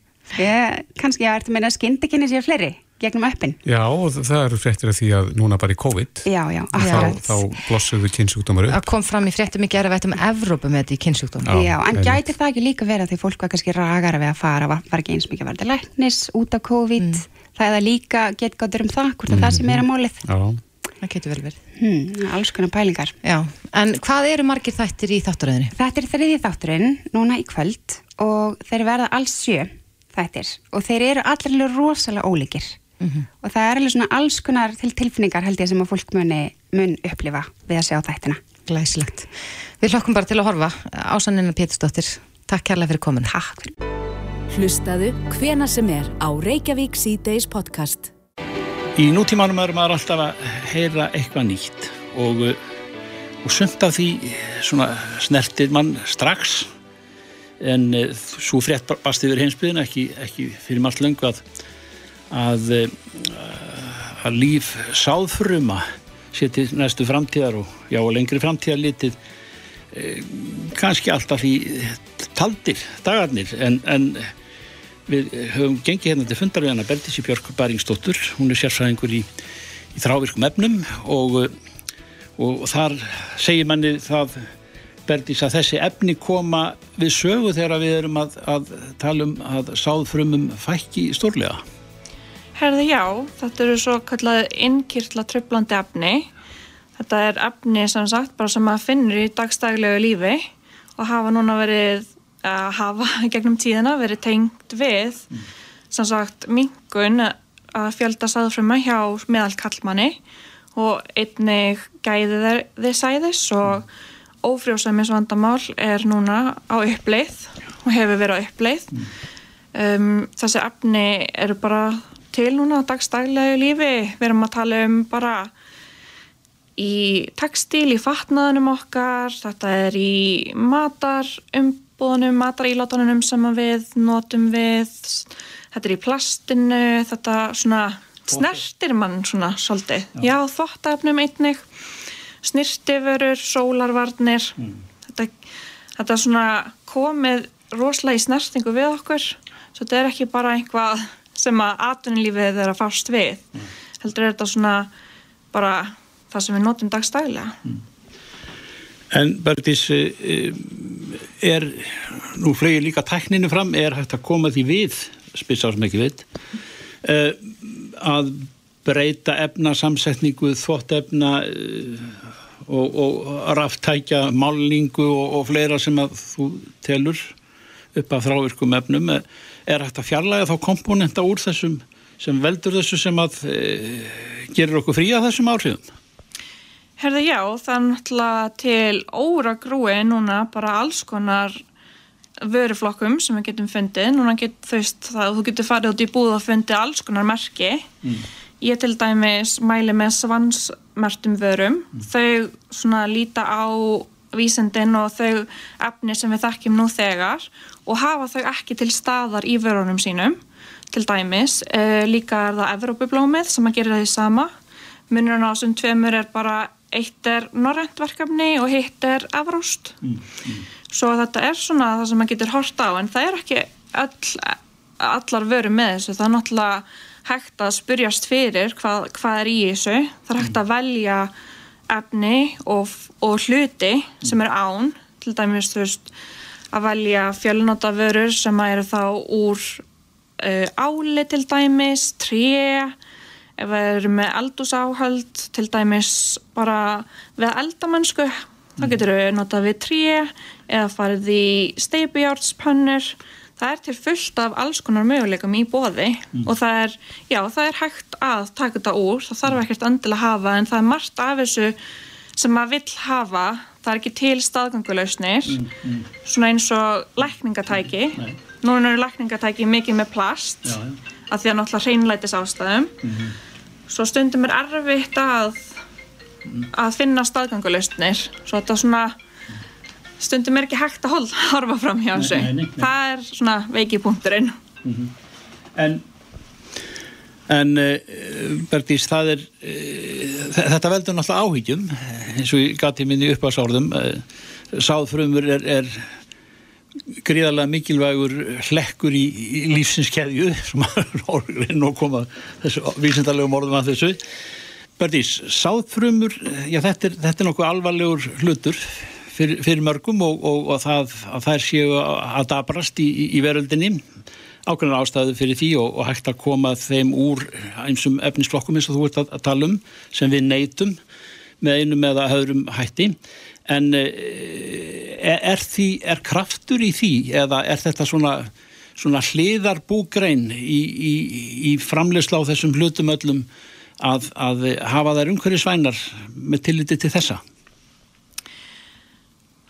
Ég, kannski að ertu að meina að skyndikinni séu fleiri gegnum öppin. Já, og það eru fréttir af því að núna bara í COVID Já, já, þá, þá blossuðu kynnsjúkdómar upp. Það kom fram í fréttum í gerða veitum Evrópu með þetta í kynnsjúkdóma. Já, en gæti það ekki líka verið að því fólk var kannski ragara við að fara, var, var ekki eins mikið að verða læknis út af COVID, það er líka getgáttur um það, hvort að það sem er að málið. Já. Það getur vel verið. Hmm, alls konar pælingar. Já, en hvað eru margir þættir í þátturöðinni? Þetta er þriði þátturinn núna í kvöld og þeir verða alls sjö þættir og þeir eru allir rosalega ólíkir og það er alveg svona alls konar til tilfinningar held ég sem að fólk muni mun upplifa við að sjá þættina. Glæsilegt. Við hlokkum bara til að horfa. Ásannina Pétursdóttir, takk kærlega fyrir komin. Takk fyrir. Hlustaðu hvena sem er á Reykjavík C-Days podcast. Í nútímanum er maður alltaf að heyra eitthvað nýtt og, uh, og sumt af því svona snertir mann strax en uh, svo frétt bast yfir heimsbyðin ekki, ekki fyrir margt löngu að að, uh, að líf sáðfruma sé til næstu framtíðar og já og lengri framtíðar litið uh, kannski alltaf í taldir dagarnir en, en við höfum gengið hérna til fundar við hana Berdísi Björk Bæringsdóttur, hún er sérfræðingur í, í þrávirkum efnum og, og þar segir manni það Berdís að þessi efni koma við sögu þegar við erum að, að tala um að sáðfrumum fækki stórlega. Herði já, þetta eru svo kallað innkýrtla tröflandi efni. Þetta er efni sem sagt bara sem maður finnur í dagstæglegu lífi og hafa núna verið að hafa <laughs> gegnum tíðina verið tengt við mm. sem sagt mingun að fjölda sáðfruma hjá meðal kallmanni og einnig gæði þeir sæðis og ófrjóðsæmis vandamál er núna á uppleið og hefur verið á uppleið mm. um, þessi efni eru bara til núna dagstæglegu lífi. Við erum að tala um bara í textil, í fatnaðunum okkar þetta er í matar um búðunum, matarílátunum sem við notum við. Þetta er í plastinu þetta svona snertir mann svona svolítið, já, já þvóttafnum einnig snirtiförur, sólarvarnir. Mm. þetta, þetta svona komið rosalega í snertingu við okkur. Svo þetta er ekki bara einhvað sem að atvinnulífið er að fást við mm. heldur er þetta svona bara það sem við notum dagstælega mm. En Bergdís eh, er, nú flegir líka tækninu fram, er hægt að koma því við, spilsa á sem ekki veit, eh, að breyta efnasamsetningu, þvóttefna eh, og, og ráftækja málingu og, og fleira sem að þú telur upp af þrávirkum efnum, er hægt að fjarlæga þá komponenta úr þessum sem veldur þessu sem að e, gerir okkur frí að þessum áhrifum? Herði já, það er náttúrulega til óra grúi núna bara alls konar vöruflokkum sem við getum fundið. Núna get þaust það, þú getur farið út í búð og fundið alls konar merki. Mm. Ég til dæmis mæli með svansmertum vörum. Mm. Þau svona líta á vísendin og þau efni sem við þekkjum nú þegar og hafa þau ekki til staðar í vörunum sínum til dæmis. E, líka er það Evrópublómið sem að gera því sama. Munurinn á þessum tveimur er bara eitt er norrent verkefni og hitt er afrúst mm, mm. svo þetta er svona það sem maður getur horta á en það er ekki all, allar veru með þessu það er náttúrulega hægt að spurjast fyrir hvað, hvað er í þessu það er hægt að velja efni og, og hluti sem er án til dæmis þú veist að velja fjölnóta vörur sem eru þá úr uh, áli til dæmis, tré ef við erum með eldúsáhald til dæmis bara við eldamennsku mm. þá getur við notað við trí eða farið í steipujártspannur það er til fullt af alls konar möguleikum í bóði mm. og það er, já, það er hægt að taka þetta úr, það þarf ekkert andilega að hafa en það er margt af þessu sem maður vill hafa. Það er ekki til staðgangulausnir mm, mm. svona eins og lækningatæki. Núna eru lækningatæki mikið með plast já, já. að því að náttúrulega hreinlætis ástæðum mm -hmm. svo stundum er erfitt að að finna staðgangulustnir svo þetta svona stundum er ekki hægt að horfa fram hjá þessu. það er svona veikipunkturinn mm -hmm. En en uh, Bergdís það er uh, þetta veldur náttúrulega áhyggjum eins og ég gati minni upp á sárðum uh, sáðfrömmur er, er gríðarlega mikilvægur hlekkur í, í lífsinskeðju <laughs> sem að reyna að koma þessu vísindarlegum orðum að þessu. Berdís, sáðfrumur já þetta er, þetta er nokkuð alvarlegur hlutur fyrir, fyrir mörgum og, og, og það, að þær séu að dabrast í, í veröldinni ákveðnar ástæðu fyrir því og, og hægt að koma þeim úr einsum efnisflokkum eins og þú ert að, að tala um sem við neytum með einum eða höðrum hætti en er, er, því, er kraftur í því eða er þetta svona, svona hliðarbúgrein í, í, í framleysla á þessum hlutum öllum að, að hafa þær umhverju svænar með tilliti til þessa?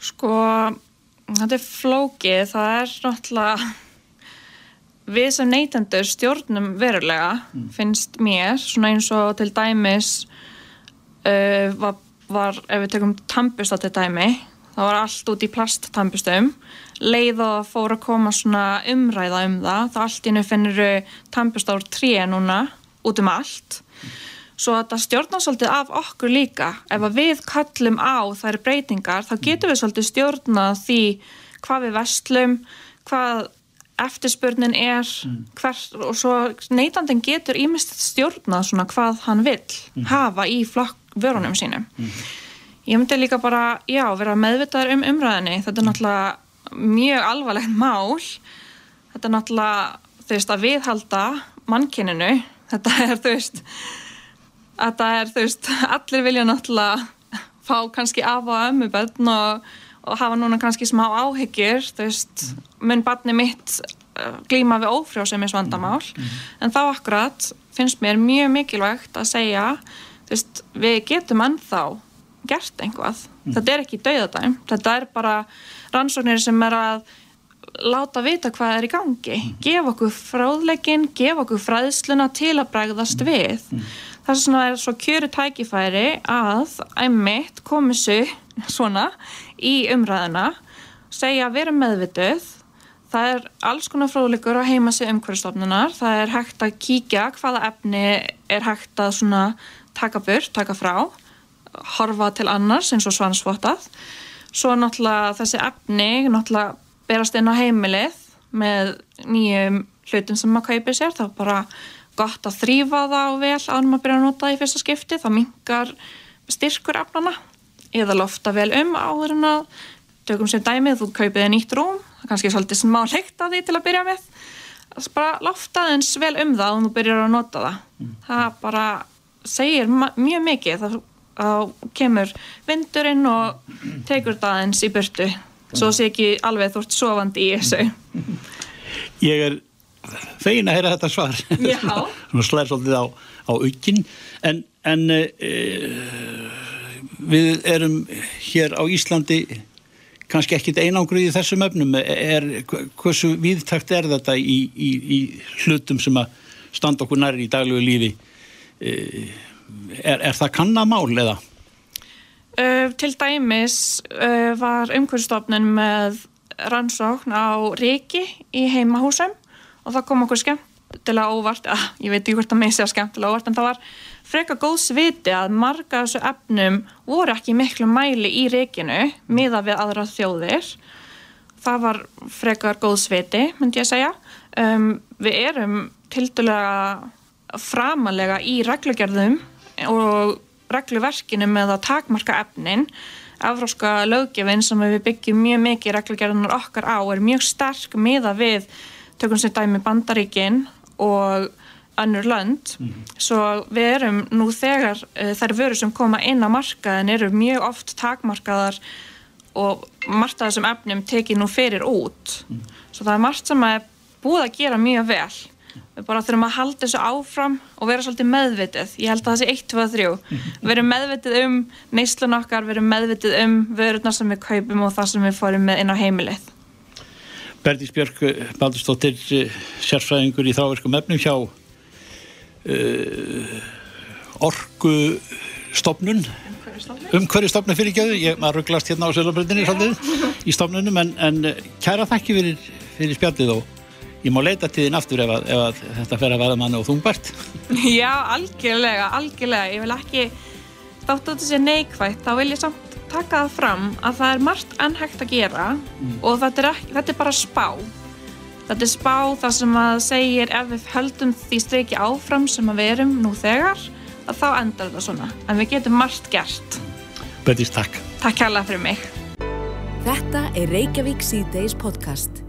Sko, þetta er flókið, það er náttúrulega við sem neytendur stjórnum verulega mm. finnst mér, svona eins og til dæmis uh, var var, ef við tekum tampust á þetta dæmi, það var allt út í plasttampustum, leið og fór að koma svona umræða um það, þá allt innu finnir tampust á tríu núna út um allt svo þetta stjórnar svolítið af okkur líka. Ef við kallum á þær breytingar þá getum við svolítið stjórna því hvað við vestlum hvað eftirspurnin er hvert og svo neytandin getur ímest stjórnað svona hvað hann vill hafa í vörunum sínum. Ég myndi líka bara, já, vera meðvitaður um umræðinni, þetta er náttúrulega mjög alvarlegt mál. Þetta er náttúrulega, þú veist, að viðhalda mannkininu, þetta er, þú veist þetta er, þú veist, <laughs> allir vilja náttúrulega fá kannski af og ömmu bönn og, og hafa núna kannski smá áhyggjur, þú veist mun barni mitt uh, glíma við ófrjóðsemis vandamál en þá akkurat finnst mér mjög mikilvægt að segja, þú veist, við getum ennþá gert einhvað. Þetta er ekki dauðadæm, þetta er bara rannsóknir sem er að láta vita hvað er í gangi, gefa okkur fráðleikin, gefa okkur fræðsluna til að bregðast við. Það er svona er svo kjöru tækifæri að æmitt komið sér svona í umræðina, segja að vera meðvituð, það er alls konar fróðleikur á heimasið umhverfstofnunar, það er hægt að kíkja hvaða efni er hægt að svona taka burt, taka frá, horfa til annars eins og svansvotað. Svo náttúrulega þessi efni náttúrulega berast inn á heimilið með nýjum hlutum sem maður kaupir sér, þá bara gott að þrýfa það vel ánum að byrja að nota það í fyrsta skipti, það mingar styrkur efnana eða lofta vel um áður en að tökum sem dæmið, þú kaupið nýtt rúm. Það er kannski svolítið smá leikt að því til að byrja með. Bara lofta eins vel um það og þú byrjar að nota það. Það bara segir mjög mikið. Það þá kemur vindurinn og tekur það eins í burtu svo sé ekki alveg þú ert sofandi í þessu. Ég er fegin að heyra þetta svar. Svona <laughs> slæðir svolítið á, á aukinn. En, en e, við erum hér á Íslandi kannski ekkit einangruð í þessum öfnum. Er, hversu viðtakt er þetta í, í, í hlutum sem að standa okkur nær í daglegu lífi? E, er, er það kannamál eða? Uh, til dæmis uh, var umhverfstofnun með rannsókn á reiki í heimahúsum og það kom okkur skemmtilega óvart, að, ég veit ekki hvort að með segja skemmtilega óvart, en það var freka góðs viti að marga þessu efnum voru ekki miklu mæli í reikinu miða við aðra þjóðir. Það var frekar góðs viti, myndi ég að segja. Um, við erum tildulega framalega í reglugerðum og regluverkinu með að takmarka efnin Evróska löggefin sem við byggjum mjög mikið reglugerðunar okkar á er mjög sterk miða við tökum sér dæmi Bandaríkin og önnur lönd. Svo við erum nú þegar uh, þær vörur sem koma inn á markaðin eru mjög oft takmarkaðar og margt af þessum efnum tekið nú fyrir út. Svo það er margt sem er búið að gera mjög vel. Við bara þurfum að halda þessu áfram og vera svolítið meðvitið. Ég held að það sé 1, 2, 3 verum meðvitið um neyslun okkar verum meðvitið um vörurnar sem við kaupum og það sem við fórum með inn á heimilið Berdís Björk Baldurstóttir sérfræðingur í þráverkum efnum hjá uh, Orku stopnun umhverju stopnun fyrir gjöðu ég maður rugglast hérna á Sölabröndinni í stopnunum en, en kæra þakki fyrir, fyrir spjallið og ég má leita til þín aftur ef, að, ef að þetta fer að verða manni og þungbært. <laughs> Já, algjörlega, algjörlega. Ég vil ekki þátt að þetta sé neikvægt þá vil ég samt taka það fram að það er margt enn hægt að gera og þetta er, ekki, þetta er bara spá. Þetta er spá það sem að segir ef við höldum því streiki áfram sem að við erum nú þegar að þá endar þetta svona. En við getum margt gert. Berdís, takk. Takk kærlega fyrir mig. Þetta er Reykjavík C-Days podcast.